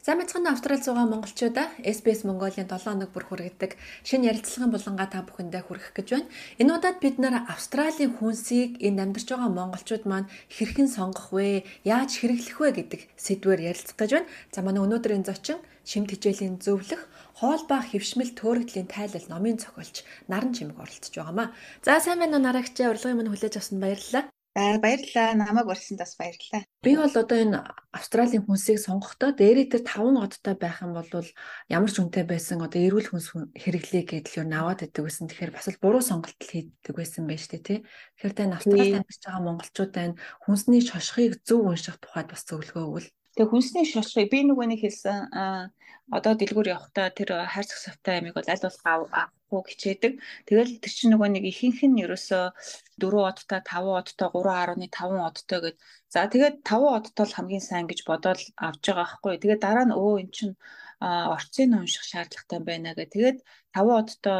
Сайн мэцхан Австрали зугаа монголчуудаа SBS Mongolia 7 хоног бүр хүргэдэг шинэ ярилцлагын булангаа та бүхэндээ хүргэх гэж байна. Энэ удаад бид нэр Австралийн хүнсийг энд амьдарч байгаа монголчууд маань хэрхэн сонгох вэ? Яаж хэрэглэх вэ гэдэг сэдвээр ярилцах гэж байна. За манай өнөөдрийн зочин шимт хичээлийн зөвлөх хоол ба хөвшмөл төөрөгдлийн тайлал номын зохиолч Наран Чимэг оролцож байгаамаа. За сайн байна уу нарагчаа урилгын минь хүлээж авсанд баярлалаа. Баярлалаа. Намайг урьсанд бас баярлалаа. Би бол одоо энэ Австралийн хүнсийг сонгохдоо дээрээ тэр 5 ноттой байх юм бол ямар ч үнэтэй байсан одоо эрүүл хүнс хэрэглэе гэдэл юу наваад идэг гэсэн. Тэгэхээр бас л буруу сонголт хийдэг байсан байж тээ тий. Тэгэхээр тань Австралид амьдарч байгаа монголчуудаа энэ хүнсний шошхыг зөв унших тухайд бас зөвлөгөө өгвөл. Тэгээ хүнсний шошхыг би нөгөө нэг хэлсэн одоо дэлгүүр явахдаа тэр хайрцаг савтай амиг бол аль болох авахгүй хичээдэг. Тэгэл тэр чинь нөгөө нэг ихэнх нь ерөөсөө 4 одтой 5 одтой 3.5 одтой гэд. За тэгээд 5 одтой л хамгийн сайн гэж бодоод авч байгаа байхгүй. Тэгээд дараа нь өө эн чинь орцыг унших шаардлагатай байна гэх. Тэгээд 5 одтой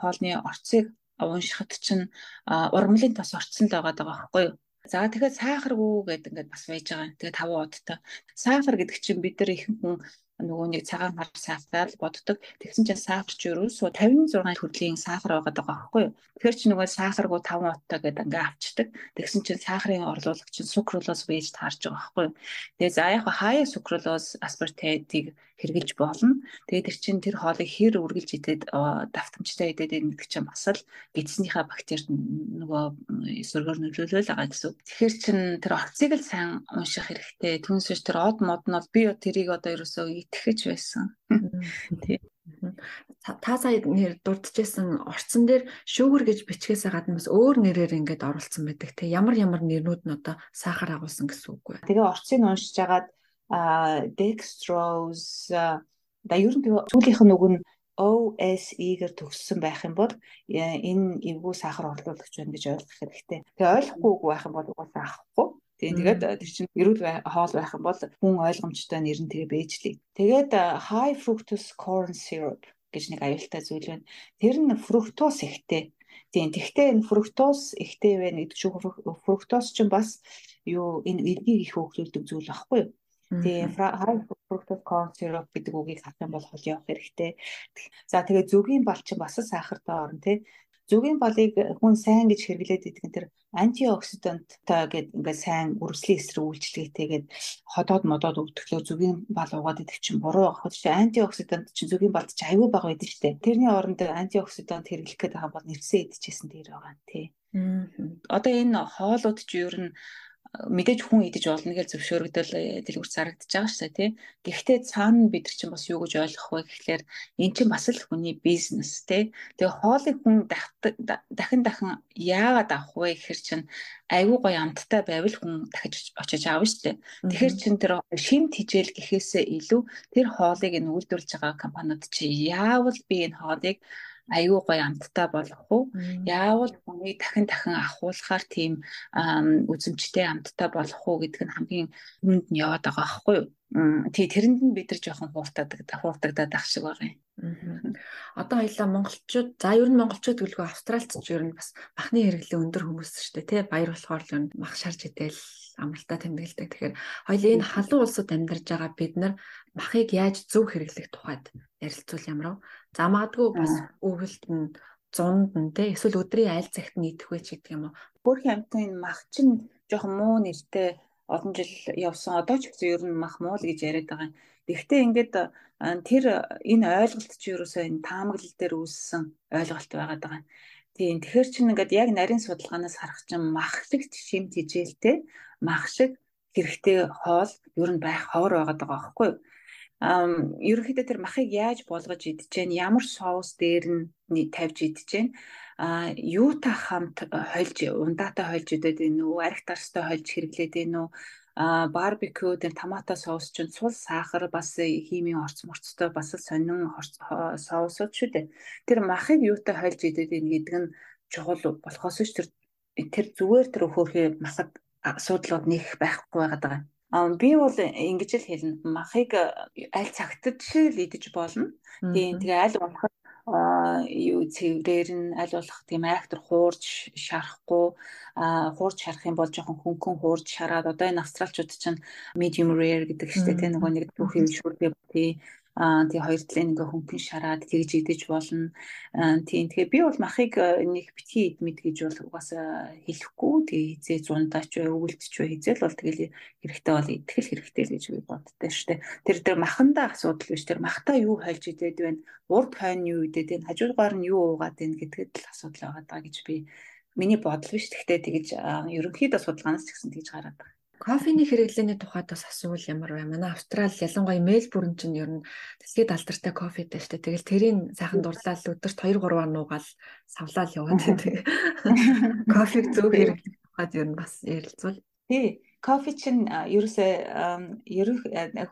хоолны орцыг уншихад чинь ургамлын тос орцсон л байгаа даа байхгүй юу? За тэгэхээр сахаргүй гэдэг ингээд бас байж байгаа. Тэгээ 5 удаа. Сахар гэдэг чинь бид нар ихэнх хүн нөгөө нэг цагаан хар сафраар боддог. Тэгсэн чинь сафр ч ерөөсөө 56 төрлийн сафр байгаа даа байхгүй юу? Тэгэхээр чи нөгөө сахаргүй 5 уттай гэдэг ингээ авчдаг. Тэгсэн чинь сахарын орлуулга чинь сукролоос байж таарж байгаа байхгүй юу? Тэгээ за яг хаяа сукролоос аспартейтыг хэрглэж болно. Тэгээд тэр чинь тэр хоолыг хэр үргэлж идээд давтамжтай идээд байдаг чинь бас л гидснийхаа бактерид нөгөө эсвэргээр нөлөөлөл байгаа гэсэн. Тэгэхээр чин тэр орцыг л сайн унших хэрэгтэй. Түнсэж тэр од мод нь бол би тэрийг одоо ерөөсөө итгэж байсан. Тий. Та сая нэр дурдчихсан орцсон дээр шүүгэр гэж бичгээс гадна бас өөр нэрээр ингээд оруулсан байдаг те ямар ямар нэрнүүд нь одоо сахар агуулсан гэсэн үг вэ. Тэгээ орцыг уншиж агаад dextrose да ер нь сүүлийнх нь үг нь OSE-гээр төгссөн байх юм бол э, энэ эвгүй сахар орлуулагч байна гэж ойлгох хэрэгтэй. Тэгээ ойлгохгүй байх юм бол угаасаа авахгүй. Тийм тэгээд тэр чинь эрүүл хоол байх юм бол хүн ойлгомжтой нэр нь тэгээ бэжлээ. Тэгээд high fructose corn syrup гэж нэг аюултай зүйл байна. Тэр нь фруктоз ихтэй. Тийм тэгтээ энэ фруктоз ихтэй байна гэдэг чинь фруктоз чинь бас юу энэ эргийг их хөглүүлдэг зүйл байхгүй юу? Тэгээ high fructose corn syrup гэдэг үгийг харах юм бол хол явах хэрэгтэй. За тэгээ зөгийн бал чинь бас сахартай орно тий. Зүгийн балыг хүн сайн гэж хэрэглээд идэх нь тэр антиоксиданттай гэдэг ингээд сайн үрслийн эсрэг үйлчлэгээтэйгээд ходоод модоод өвдөхлөө зүгийн бал уугаад идэх чинь буруу байх. Хөөе антиоксидант чинь зүгийн балд ч аюу бага байдаг дээ. Тэрний оронд антиоксидант хэрэглэх гэдэг байгаа бол нэрсээ идчихсэн дээр байгаа юм тий. Одоо энэ хоолууд ч ер нь мэдээж хүн идэж болно гэж зөвшөөрөгдөл дэлгүүр зарагдаж байгаа шүү дээ тий. Гэхдээ цаана бид нар чинь бас юу гэж ойлгох вэ гэхлээр эн чинь бас л хүний бизнес тий. Тэгээ хоолыг хүн дахин дахин яагаад авах вэ гэхэр чинь айгүй гоё амттай байвал хүн дахиж очиж аавна шүү дээ. Тэгэхээр чин тэр шимт хижээл гэхээсээ илүү тэр хоолыг энэ үйлдвэрлэж байгаа компаниуд чи яавал би энэ хоолыг аюу гой амттай болох уу? Яавал хүний дахин дахин ахуулахаар тийм үзэмжтэй амттай болох уу гэдэг нь хамгийн хүнд нь яваад байгаа байхгүй юу? Тий тэрэнд нь бид нар жоохон хууртаадаг хууртагдаад ах шиг байгаа юм. Одоо хоёлаа монголчууд за ер нь монголчууд гэлгүй австралч ер нь бас махны хэрэглээ өндөр хүмүүс шүү дээ тий баяр болохоор л ер нь мах шарж идэл амралтаа тэмдэглэдэг. Тэгэхээр хоёул энэ халуун улсад амьдарч байгаа бид нар махыг яаж зөв хэрэглэх тухайд ярилцвал ямар вэ? За магадгүй бас өгөлт нь зунд нь те эсвэл өдрийн аль цагт нь идэх вэ ч гэдэг юм уу. Бүрхийн амтны мах чинь жоохон муу нэртэй олон жил явсан. Одоо ч гэсэн ер нь мах муу л гэж яриад байгаа юм. Гэхдээ ингээд тэр энэ ойлголт чи ерөөсөө энэ таамаглал дээр үүссэн ойлголт байгаад байгаа юм. Тийм тэгэхээр чинь ингээд яг нарийн судалгаанаас харах чинь махлагт шимт хижээлтэй мах шиг хэрэгтэй хоол ер нь байх ховор байгаад байгаа байхгүй юу? ам ерөнхийдөө тэр махыг яаж болгож идэж гэн ямар соус дээр нь тавьж идэж гэн а юутай хамт хольж ундаатай хольж идээд байна уу? Арх дарстай хольж хэрэглээд уу? а барбекю дээр томато соус чинь цул сахар бас химийн орц морцтой бас сонин соусууд шүү дээ тэр махыг юутай хольж идээд байна гэдэг нь чухал болохоос ш тэр тэр зүгээр тэр хөөхий махад асуудлууд нэг байхгүй байгаад байгаа Аа би бол ингэж л хэлнэ. Махыг аль цагтд л идэж болно. Тийм тэгээ аль аа юу цэврээр нь аль болох тийм актер хуурж шарахгүй а хуурж шарах юм бол жоохон хөнгөн хуурж шараад одоо энэ австралчууд чинь medium rare гэдэг штеп тийм нөгөө нэг бүх юм шүргээ тий тий хоёр талын ингээ хөнгөн шараад тэгж идэж болно. Аа тийм тэгэхээр би бол махыг нэг битгий идмэд гэж бол угаасаа хэлэхгүй. Тэгээ хизээ зундаач бай, өвөлтч бай хизээл бол тэгэл хэрэгтэй бол итгэл хэрэгтэй л гэж би боддоо штэ. Тэр тэр махандаа асуудал биш. Тэр махтаа юу хайлж идээд байна? Урд хойно юу идээд байна? Хажуугаар нь юу уугаад байна гэдгэд л асуудал байгаа даа гэж би миний бодол биш. Гэхдээ тэгэж ерөнхийдөө судалгаанаас ч гэсэн тэгж гараад байгаа. Кофений хэрэглээний тухайд бас асуувал ямар вэ? Манай Австрали ялангуяа Мельбурн чинь ер нь дэлхийд алдартай кофетэй шүү дээ. Тэгэл тэрийн сайхан дурлал өдөрт 2 3-аар нуугаал савлаал яваад байдаг. Кофег зөв хэрэглэх тухайд ер нь бас ярилцвал. Тий. Кофе чинь ерөөсөө ерөх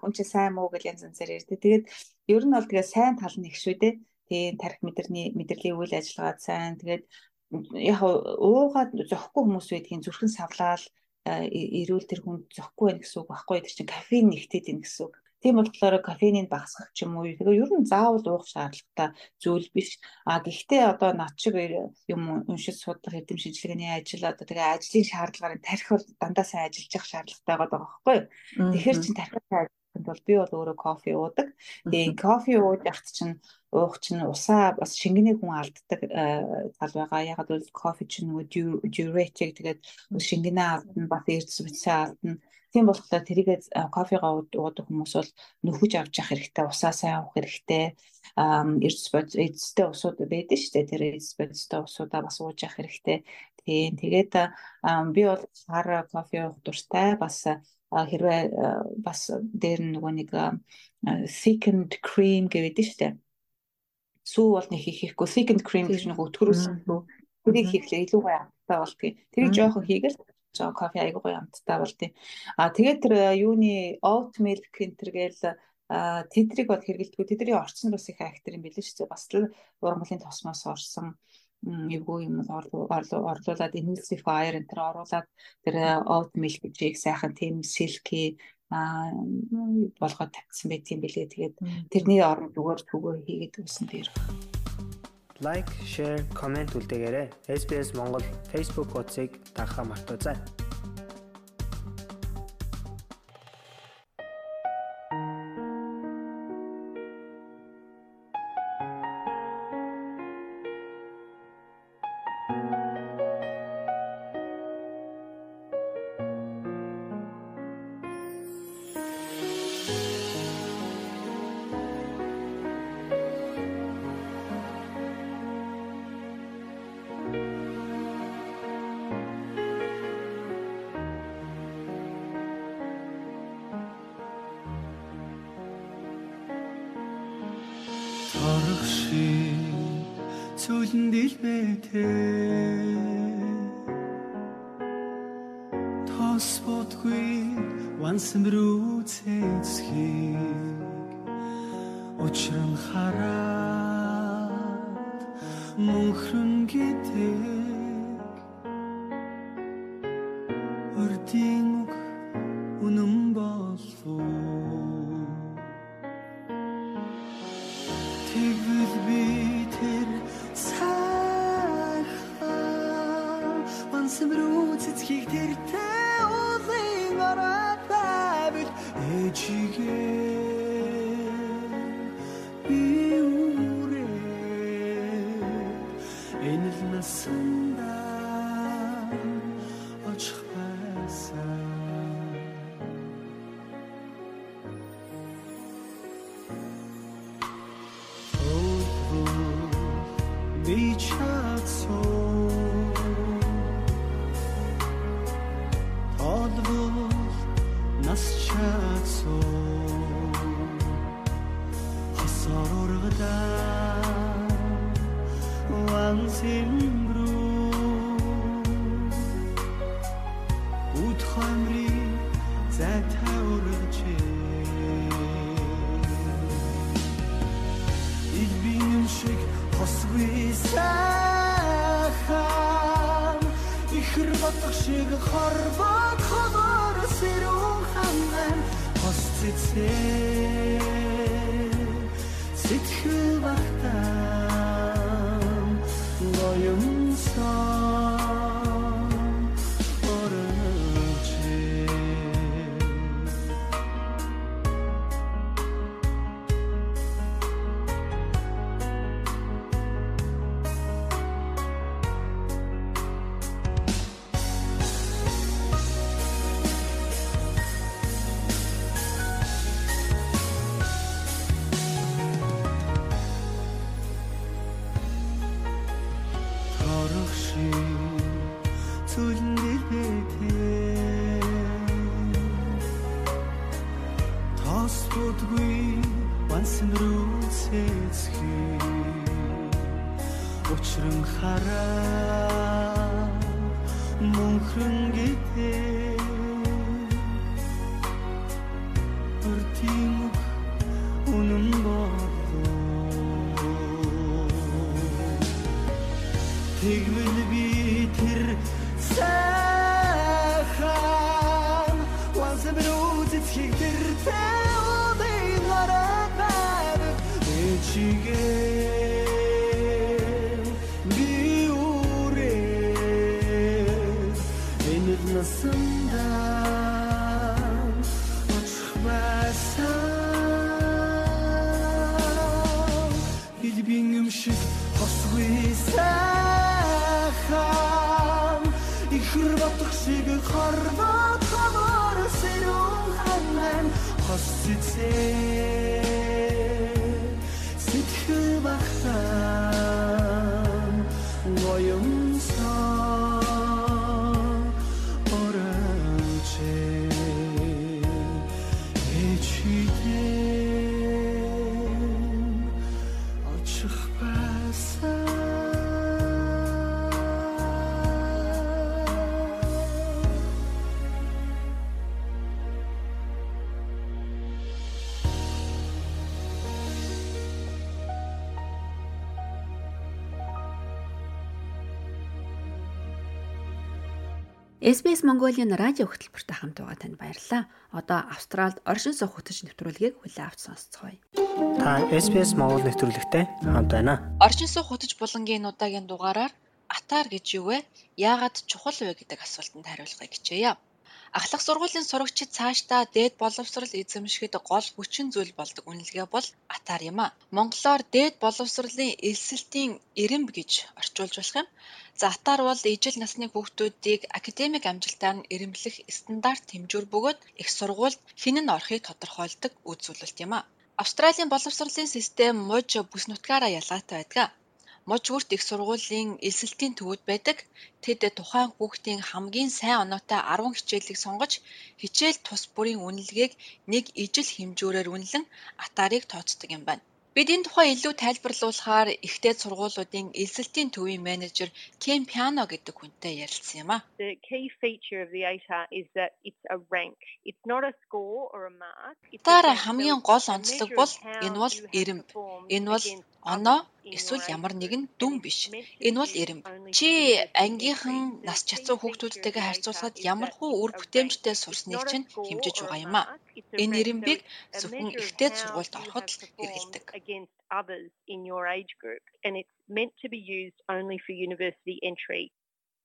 хүн чинь сайн муу гэж янз янзаар ярьдаг. Тэгээд ер нь бол тэгээ сайн тал нь их шүү дээ. Тэгээ тарих мэдэрний мэдрэлийн үйл ажиллагаа сайн. Тэгээд яг уугаад зөхгүй хүмүүс байдгийн зүрхэн савлаал ирүүл тэр хүн зөхгүй байх гэсэн үг байхгүй тэр чинь кофеин нэгтээд ийн гэсэн үг. Тийм болохоор кофеинийг багасгах ч юм уу. Тэгээ ер нь заавал уух шаардлагатай зүйл биш. А гэхдээ одоо над шиг юм уншиж судлах эдэм шинжилгээний ажил одоо тэгээ ажлын шаардлагаар тарих бол дандаа сайн ажиллаж явах шаардлагатай байгаа байхгүй. Тэгэхээр чин тарих сайн бол би бол өөрөө кофе уудаг. Тэгээ кофе ууж явахт чинь уух чинь усаа бас шингэний хүн алддаг тал байгаа. Ягаад бол кофе чинь нөгөө diuretic тэгээд шингэнээ алдна, бас эрдэс бичсээ алдна. Тийм болохоор тэрийгээ кофегаа уудаг хүмүүс бол нөхөж авч явах хэрэгтэй, усаа сайн авах хэрэгтэй. Эрдэс эцэстэй усууд байдаг шүү дээ. Тэр эрдэс бодистой усуудаа бас ууж явах хэрэгтэй. Тийм тэгээд би бол хар кофе уух дуртай бас хэрвээ бас дээр нөгөө нэг thickened cream гэдэг дээ сүү бол нэг хийх хэрэггүй second cream гэж нэг өтгөрүүлсэн сүү тэрийг хийхлээр илүү гоё амттай болдгийг тэрийг жоохон хийгээл жоо кофе айгуу гоё амттай болдгийг а тэгээд тэр юуны oat milk энтер гээл тэдрийг бол хэрэгэлдэггүй тэдний орчин бас их актер юм билээ шүү. Дээ бас л ургамлын тосмоос орсон эвгүй юм орлуулад emulsifier энэ төр оруулаад тэр oat milk гэж сайхан тийм silky болгоод тавьсан байт юм билээ. Тэгээд тэрний оронд зүгээр түгөө хийгээд өгсөн дээр. Лайк, share, comment үлдээгээрэй. SBS Монгол Facebook хуудсыг дагахаа мартаоцай. Өрдийн үг үнэн болов. Тэгвэл би тэр сайхан Вансан рүү цэцхийг тэртэй уулын ороод байвал ээжигээ би SBS Mongolia-н радио хөтөлбөртэй хамт байгаа танд баярлалаа. Одоо Австралид оршин суух хөтөч нэвтрүүлгийг хүлээн авч сонсцгоё. Та SBS Монгол нэвтрүүлэгтэй хамт байна. Оршин суух хөтөч булангийн удаагийн дугаараар атаар гэж юу вэ? Яагаад чухал вэ гэдэг асуултанд хариулахыг хичээе. Ахлах сургуулийн сурагчид цаашдаа дээд боловсрал эзэмшихэд гол хүчин зүйл болдог үнэлгээ бол атаар юм а. Монголоор дээд боловсролын элсэлтийн эрэмб гэж орчуулж болох юм. За атаар бол ижил насны хүүхдүүдийг академик амжилтаар нь эрэмблэх стандарт хэмжүүр бөгөөд их сургуульд нь орохыг тодорхойлдог үзүүлэлт юм а. Австралийн боловсролын систем муж бүс нутгаараа ялгаатай байдаг. Муж бүрт их сургуулийн элсэлтийн төвүүд байдаг. Тэд тухайн хүүхдийн хамгийн сайн оноотой 10 хичээлийг сонгож хичээл тус бүрийн үнэлгээг нэг ижил хэмжүүрээр үнэлэн атаарыг тооцдог юм байна. Бид энэ тухай илүү тайлбарлуулахаар ихтэй сургуулиудын элсэлтийн төвийн менежер Кен Пиано гэдэг хүнтэй ярилцсан юм а. The key feature of the ATAR is that it's a rank. It's not a score or a mark. Rank. хамгийн гол онцлог бол энэ бол эрэмб. Энэ бол оноо эсвэл ямар нэгэн дүн биш. Энэ бол эрэмб. Чи ангийнхан нас feature хүүхдүүдтэйгээ харьцуулахад ямар it's үр бүтээмжтэй сурсныг чинь хэмжиж байгаа юм а. Энэ a зөвхөн ихтэй сургуульд ороход л хэрэгэлдэг.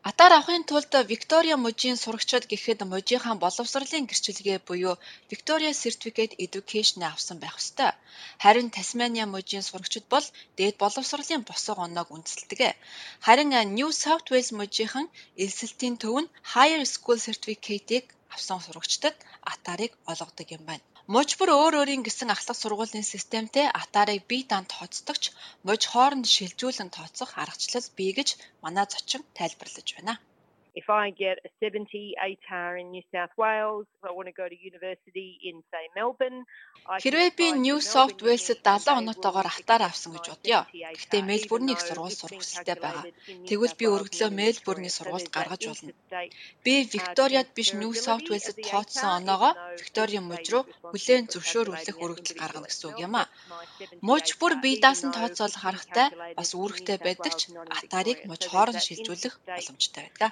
Атаар авахын тулд Виктория мужийн сурагчид гэхэд мужийнхаа боловсролын гэрчлэгээ буюу Victoria Certificate Education авсан байх ёстой. Харин Тасмания мужийн сурагчид бол дээд боловсролын босго оноог үндэслэдэг. Харин New South Wales мужийнхан элсэлтийн төв нь Higher School Certificate-ийг авсан сурагчдад атаарыг олгодог юм байна. Муж бүр өөр өөрийн гэсэн ахлах сургуулийн системтэй атаарыг бие даан тооцдогч муж хооронд шилжүүлэн тооцох аргачлал бий гэж манай зочин тайлбарлаж байна. If I get a 70 ATAR in New South Wales, I want to go to university in say Melbourne. Хэрвээ би New South Wales-д Uni and 70 they оноотойгоор accept авсан гэж бодъё. 70 Гэхдээ Мельбурний их сургууль сурах хүсэлтэй байгаа. Тэгвэл би өргөдлөө Victoria. So сургуульд гаргаж болно. Би Викториад биш New South Wales-д тооцсон оноогоо even though Викторийн each муж state руу хүлээн зөвшөөрүүлэх хүргэлт гаргана гэсэн үг юм а. Get my 70 Муж бүр бие даасан тооцоолох аргатай бас үүрэгтэй байдаг ч Victoria. муж хооронд шилжүүлэх боломжтой байдаг.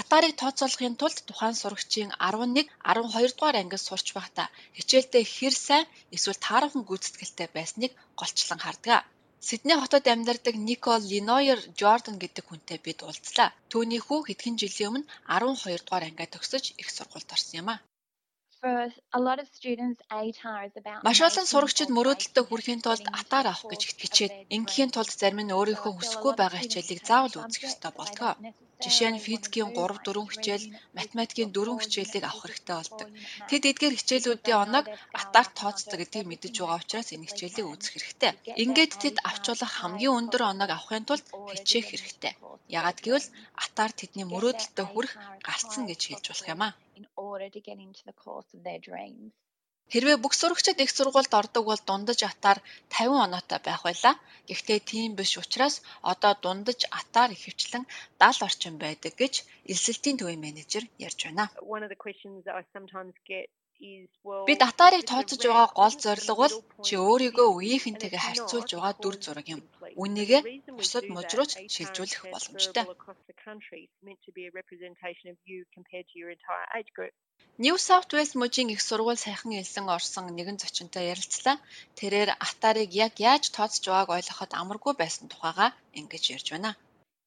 Атаарыг тооцоолохын тулд тухайн сурагчийн 11, 12 дугаар ангид сурч байхдаа хичээлдээ хэр сайн эсвэл таархан гүйцэтгэлтэй байсныг голчлон хардаг. Сидней хотод амьдардаг Никол Линойер Жордан гэдэг хүнтэй бид уулзлаа. Түүний хүү хэдхэн жилийн өмнө 12 дугаар ангиа төгсөж их сургуульд орсон юм а. Маш олон сурагчид мөрөөдөлтөд хүрэхийн тулд атаар авах гэж ингийн dreams. тулд зарим нь өөрийнхөө хүсэхгүй байгаа хичээлийг заавал subject ёстой don't Жишээ нь физикийн want to do, 3 4 like хичээл, математикийн physics or 4 four хичээлийг авах хэрэгтэй болдог. Тэд эдгээр хичээлүүдийн оноог атаар тооцдог гэдгийг мэдэж байгаа учраас энэ хичээлийг үзэх хэрэгтэй. Ингээд тэд авчулах as хамгийн өндөр оноог авахын тулд хичээх хэрэгтэй. Яагад гэвэл атаар тэдний мөрөөдөлтөд хүрэх гарцсан гэж хэлж болох юм а. In order to get into the course of their dreams. Хэрвээ бүх сурагчид их сургуульд ордог бол дундаж атаар 50 оноотой байх байлаа. Гэхдээ тийм биш учраас одоо дундаж атаар ихэвчлэн 70 орчим байдаг гэж элсэлтийн төвийн менежер ярьж байна. Бид атаарыг тооцож байгаа гол зорилго бол чи өөрийгөө үеийнхэнтэйгээ харьцуулж байгаа дүр зураг юм. Үнийгээ бусад мужруулж шилжүүлэх боломжтой. New South Wales мужийн их сургууль сайхан элсэн орсон нэгэн зочинтой ярилцлаа. Тэрээр атаарыг яг яаж тооцож байгааг ойлгоход амаргүй байсан тухайга ингэж ярьж байна.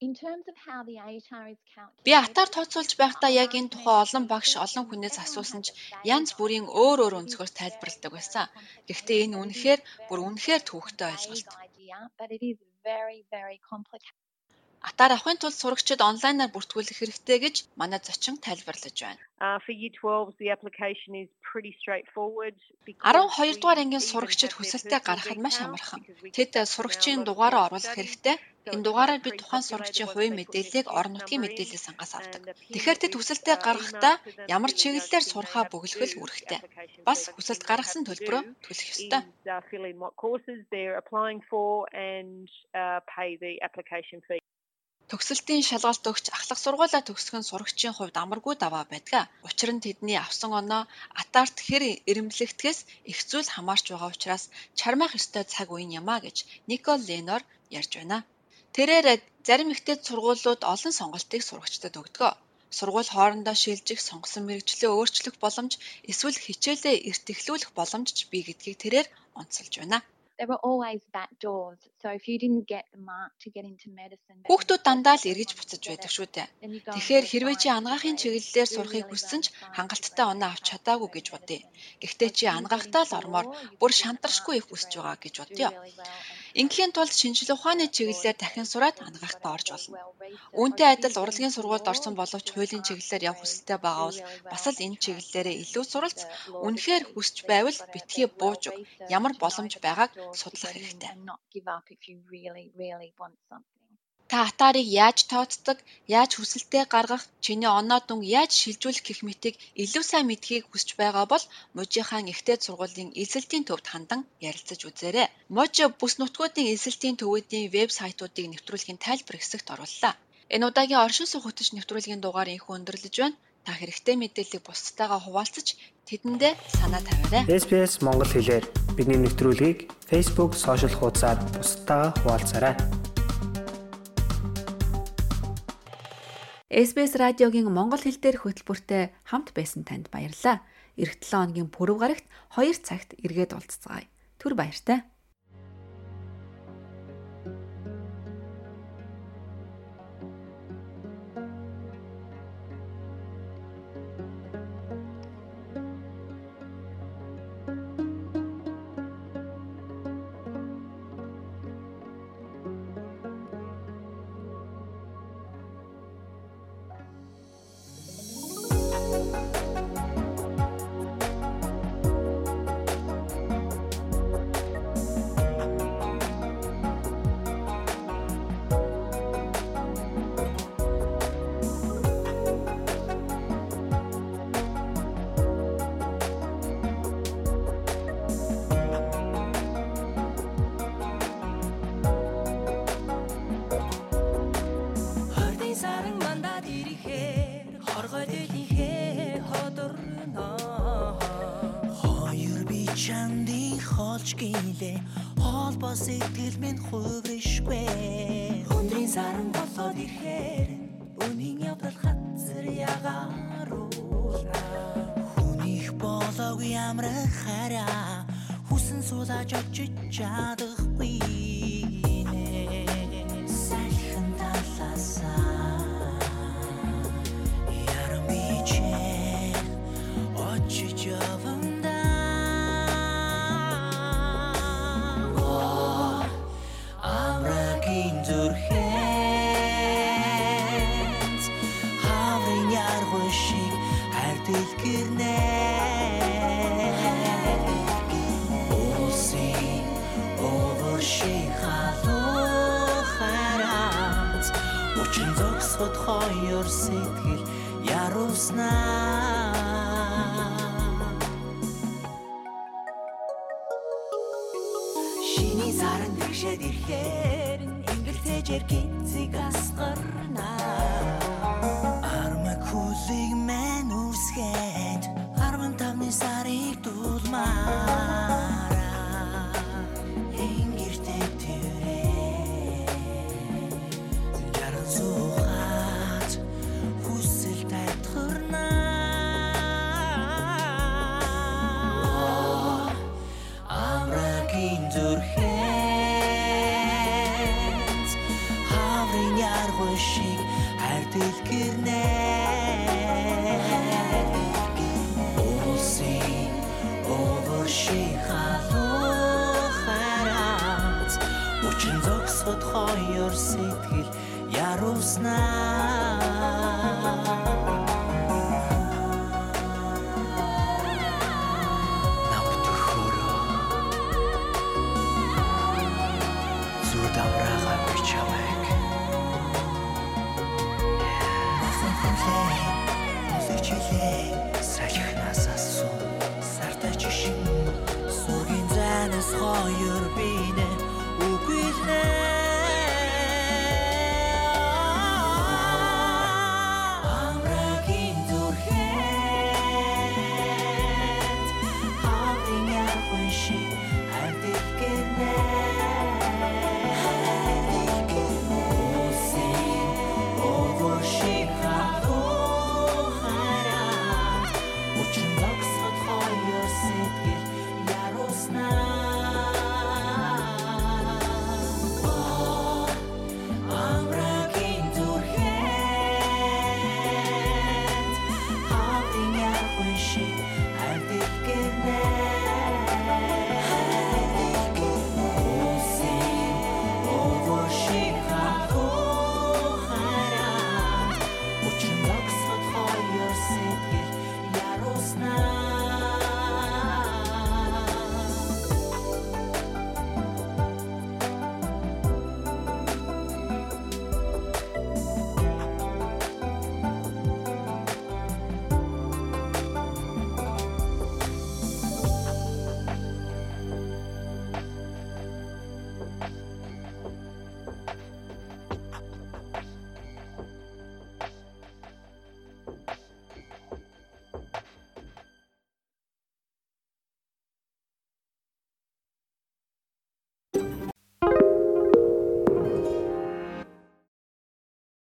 In terms of how the ATAR is calculated, Би атаар тооцоолж байхдаа яг энэ тухай олон багш олон хүнээс асуусан ч янз бүрийн өөр өөр өнцгөөс тайлбарладаг байсан. Гэхдээ энэ үнэхээр бүр үнэхээр төвөгтэй ойлголт. Атаар авахын тулд сурагчид онлайнаар бүртгүүлэх хэрэгтэй гэж манай зочин тайлбарлаж байна. Uh, for year 12s, the application is pretty straightforward. 12 дугаар ангийн сурагчид хүсэлтээ гаргахад маш амархан. Тэд сурагчийн дугаараа оруулах хэрэгтэй. Энэ дугаараар бид тухайн сурагчийн хувийн мэдээллийг орон нутгийн мэдээллийн сангаас авдаг. Тэгэхээр тэд хүсэлтээ гаргахдаа ямар чиглэлээр сурахаа бөглөх л үүрэгтэй. Бас хүсэлт гаргасан төлбөрөө төлөх ёстой. Uh, applying for and uh, pay the application fee. Төгсөлтийн шалгалт өгч ахлах сургуулаа төгсгөн сурагчийн хувьд амаргүй даваа байдаг. Учир нь тэдний авсан оноо атаарт хэр эрэмблэгдэхээс их зүйл хамаарч байгаа учраас чармаах ёстой цаг үеийн юмаа гэж Никол Ленор ярьж байна. Тэрээр зарим ихтэй сургуулиуд олон сонголтыг сурагчдад өгдөг. Сургууль хоорондоо шилжих, сонгосон мэрэгчлээ өөрчлөх боломж эсвэл хичээлээ эрт эхлүүлэх боломж ч бий гэдгийг тэрээр онцолж байна. There were always back doors. So if you didn't get the mark to get into medicine, Хүүхдүүд дандаа л эргэж буцаж байдаг шүү дээ. Тэгэхээр хэрвээ чи ангаахын чиглэлээр сурахыг хүссэн ч хангалттай оноо авч чадаагүй гэж бодъё. Гэхдээ чи ангаахтаа л ормоор бүр шантаршгүй их хүсэж байгаа гэж бодъё. Ингийн тулд шинжлэх ухааны чиглэлээр дахин сураад ангаахтаа орж болно. Үүнтэй адил урлагийн сургуульд орсон боловч хуулийн чиглэлээр явах хүсэлтэй байгаа бол бас л энэ чиглэлээрээ илүү суралц үнэхээр хүсч байвал битгий бууж ямар боломж байгааг судлах хэрэгтэй. Та атаарыг яаж тооцдог, яаж хүсэлтээ гаргах, чиний оноо дүн яаж шилжүүлэх гэх мэтийг илүү сайн мэдхийг хүсэж байгаа бол мужийнхаа ихтэй сургуулийн эзэлтийн төвд хандан ярилцаж үзээрэй. Муж бүс нутгуудын эзэлтийн төвүүдийн вебсайтуудыг нэвтрүүлгийн тайлбар хэсэгт орууллаа. Энэ удаагийн оршин суух хөтөч нэвтрүүлгийн дугаар инхүү өндөрлөж байна. Та хэрэгтэй мэдээллийг бусдтайгаа хуваалцаж тэдэндээ санаа тавиарай. SBS Монгол хэлээр бидний нэвтрүүлгийг Facebook сошиал хуудасаар бусдаа хуваалцаарай. SBS радиогийн монгол хэл дээрх хөтөлбөртэй хамт байсан танд баярлалаа. Эх 7 хоногийн пүрэв гарагт 2 цагт эргээд уулзцагаая. Түр баяртай. Болоод ирэхээр Үнийн явдал хатсар ягааруулна Хүнийх болоог ямрах хараа Хүсэн суулаж очиж чадахгүй нэ. Сайхан талаасаа. Ярам бичээ очиж явандаа Амрагын зүрхэнц цуд хоёр сэтгэл яруулснаа Шиний сарын дэвшээд ирэхээр ингэлтэйжэр гинцэг асгарна. Армаг хүлэг мэн үсгээд 15-ны сарыг дулмаа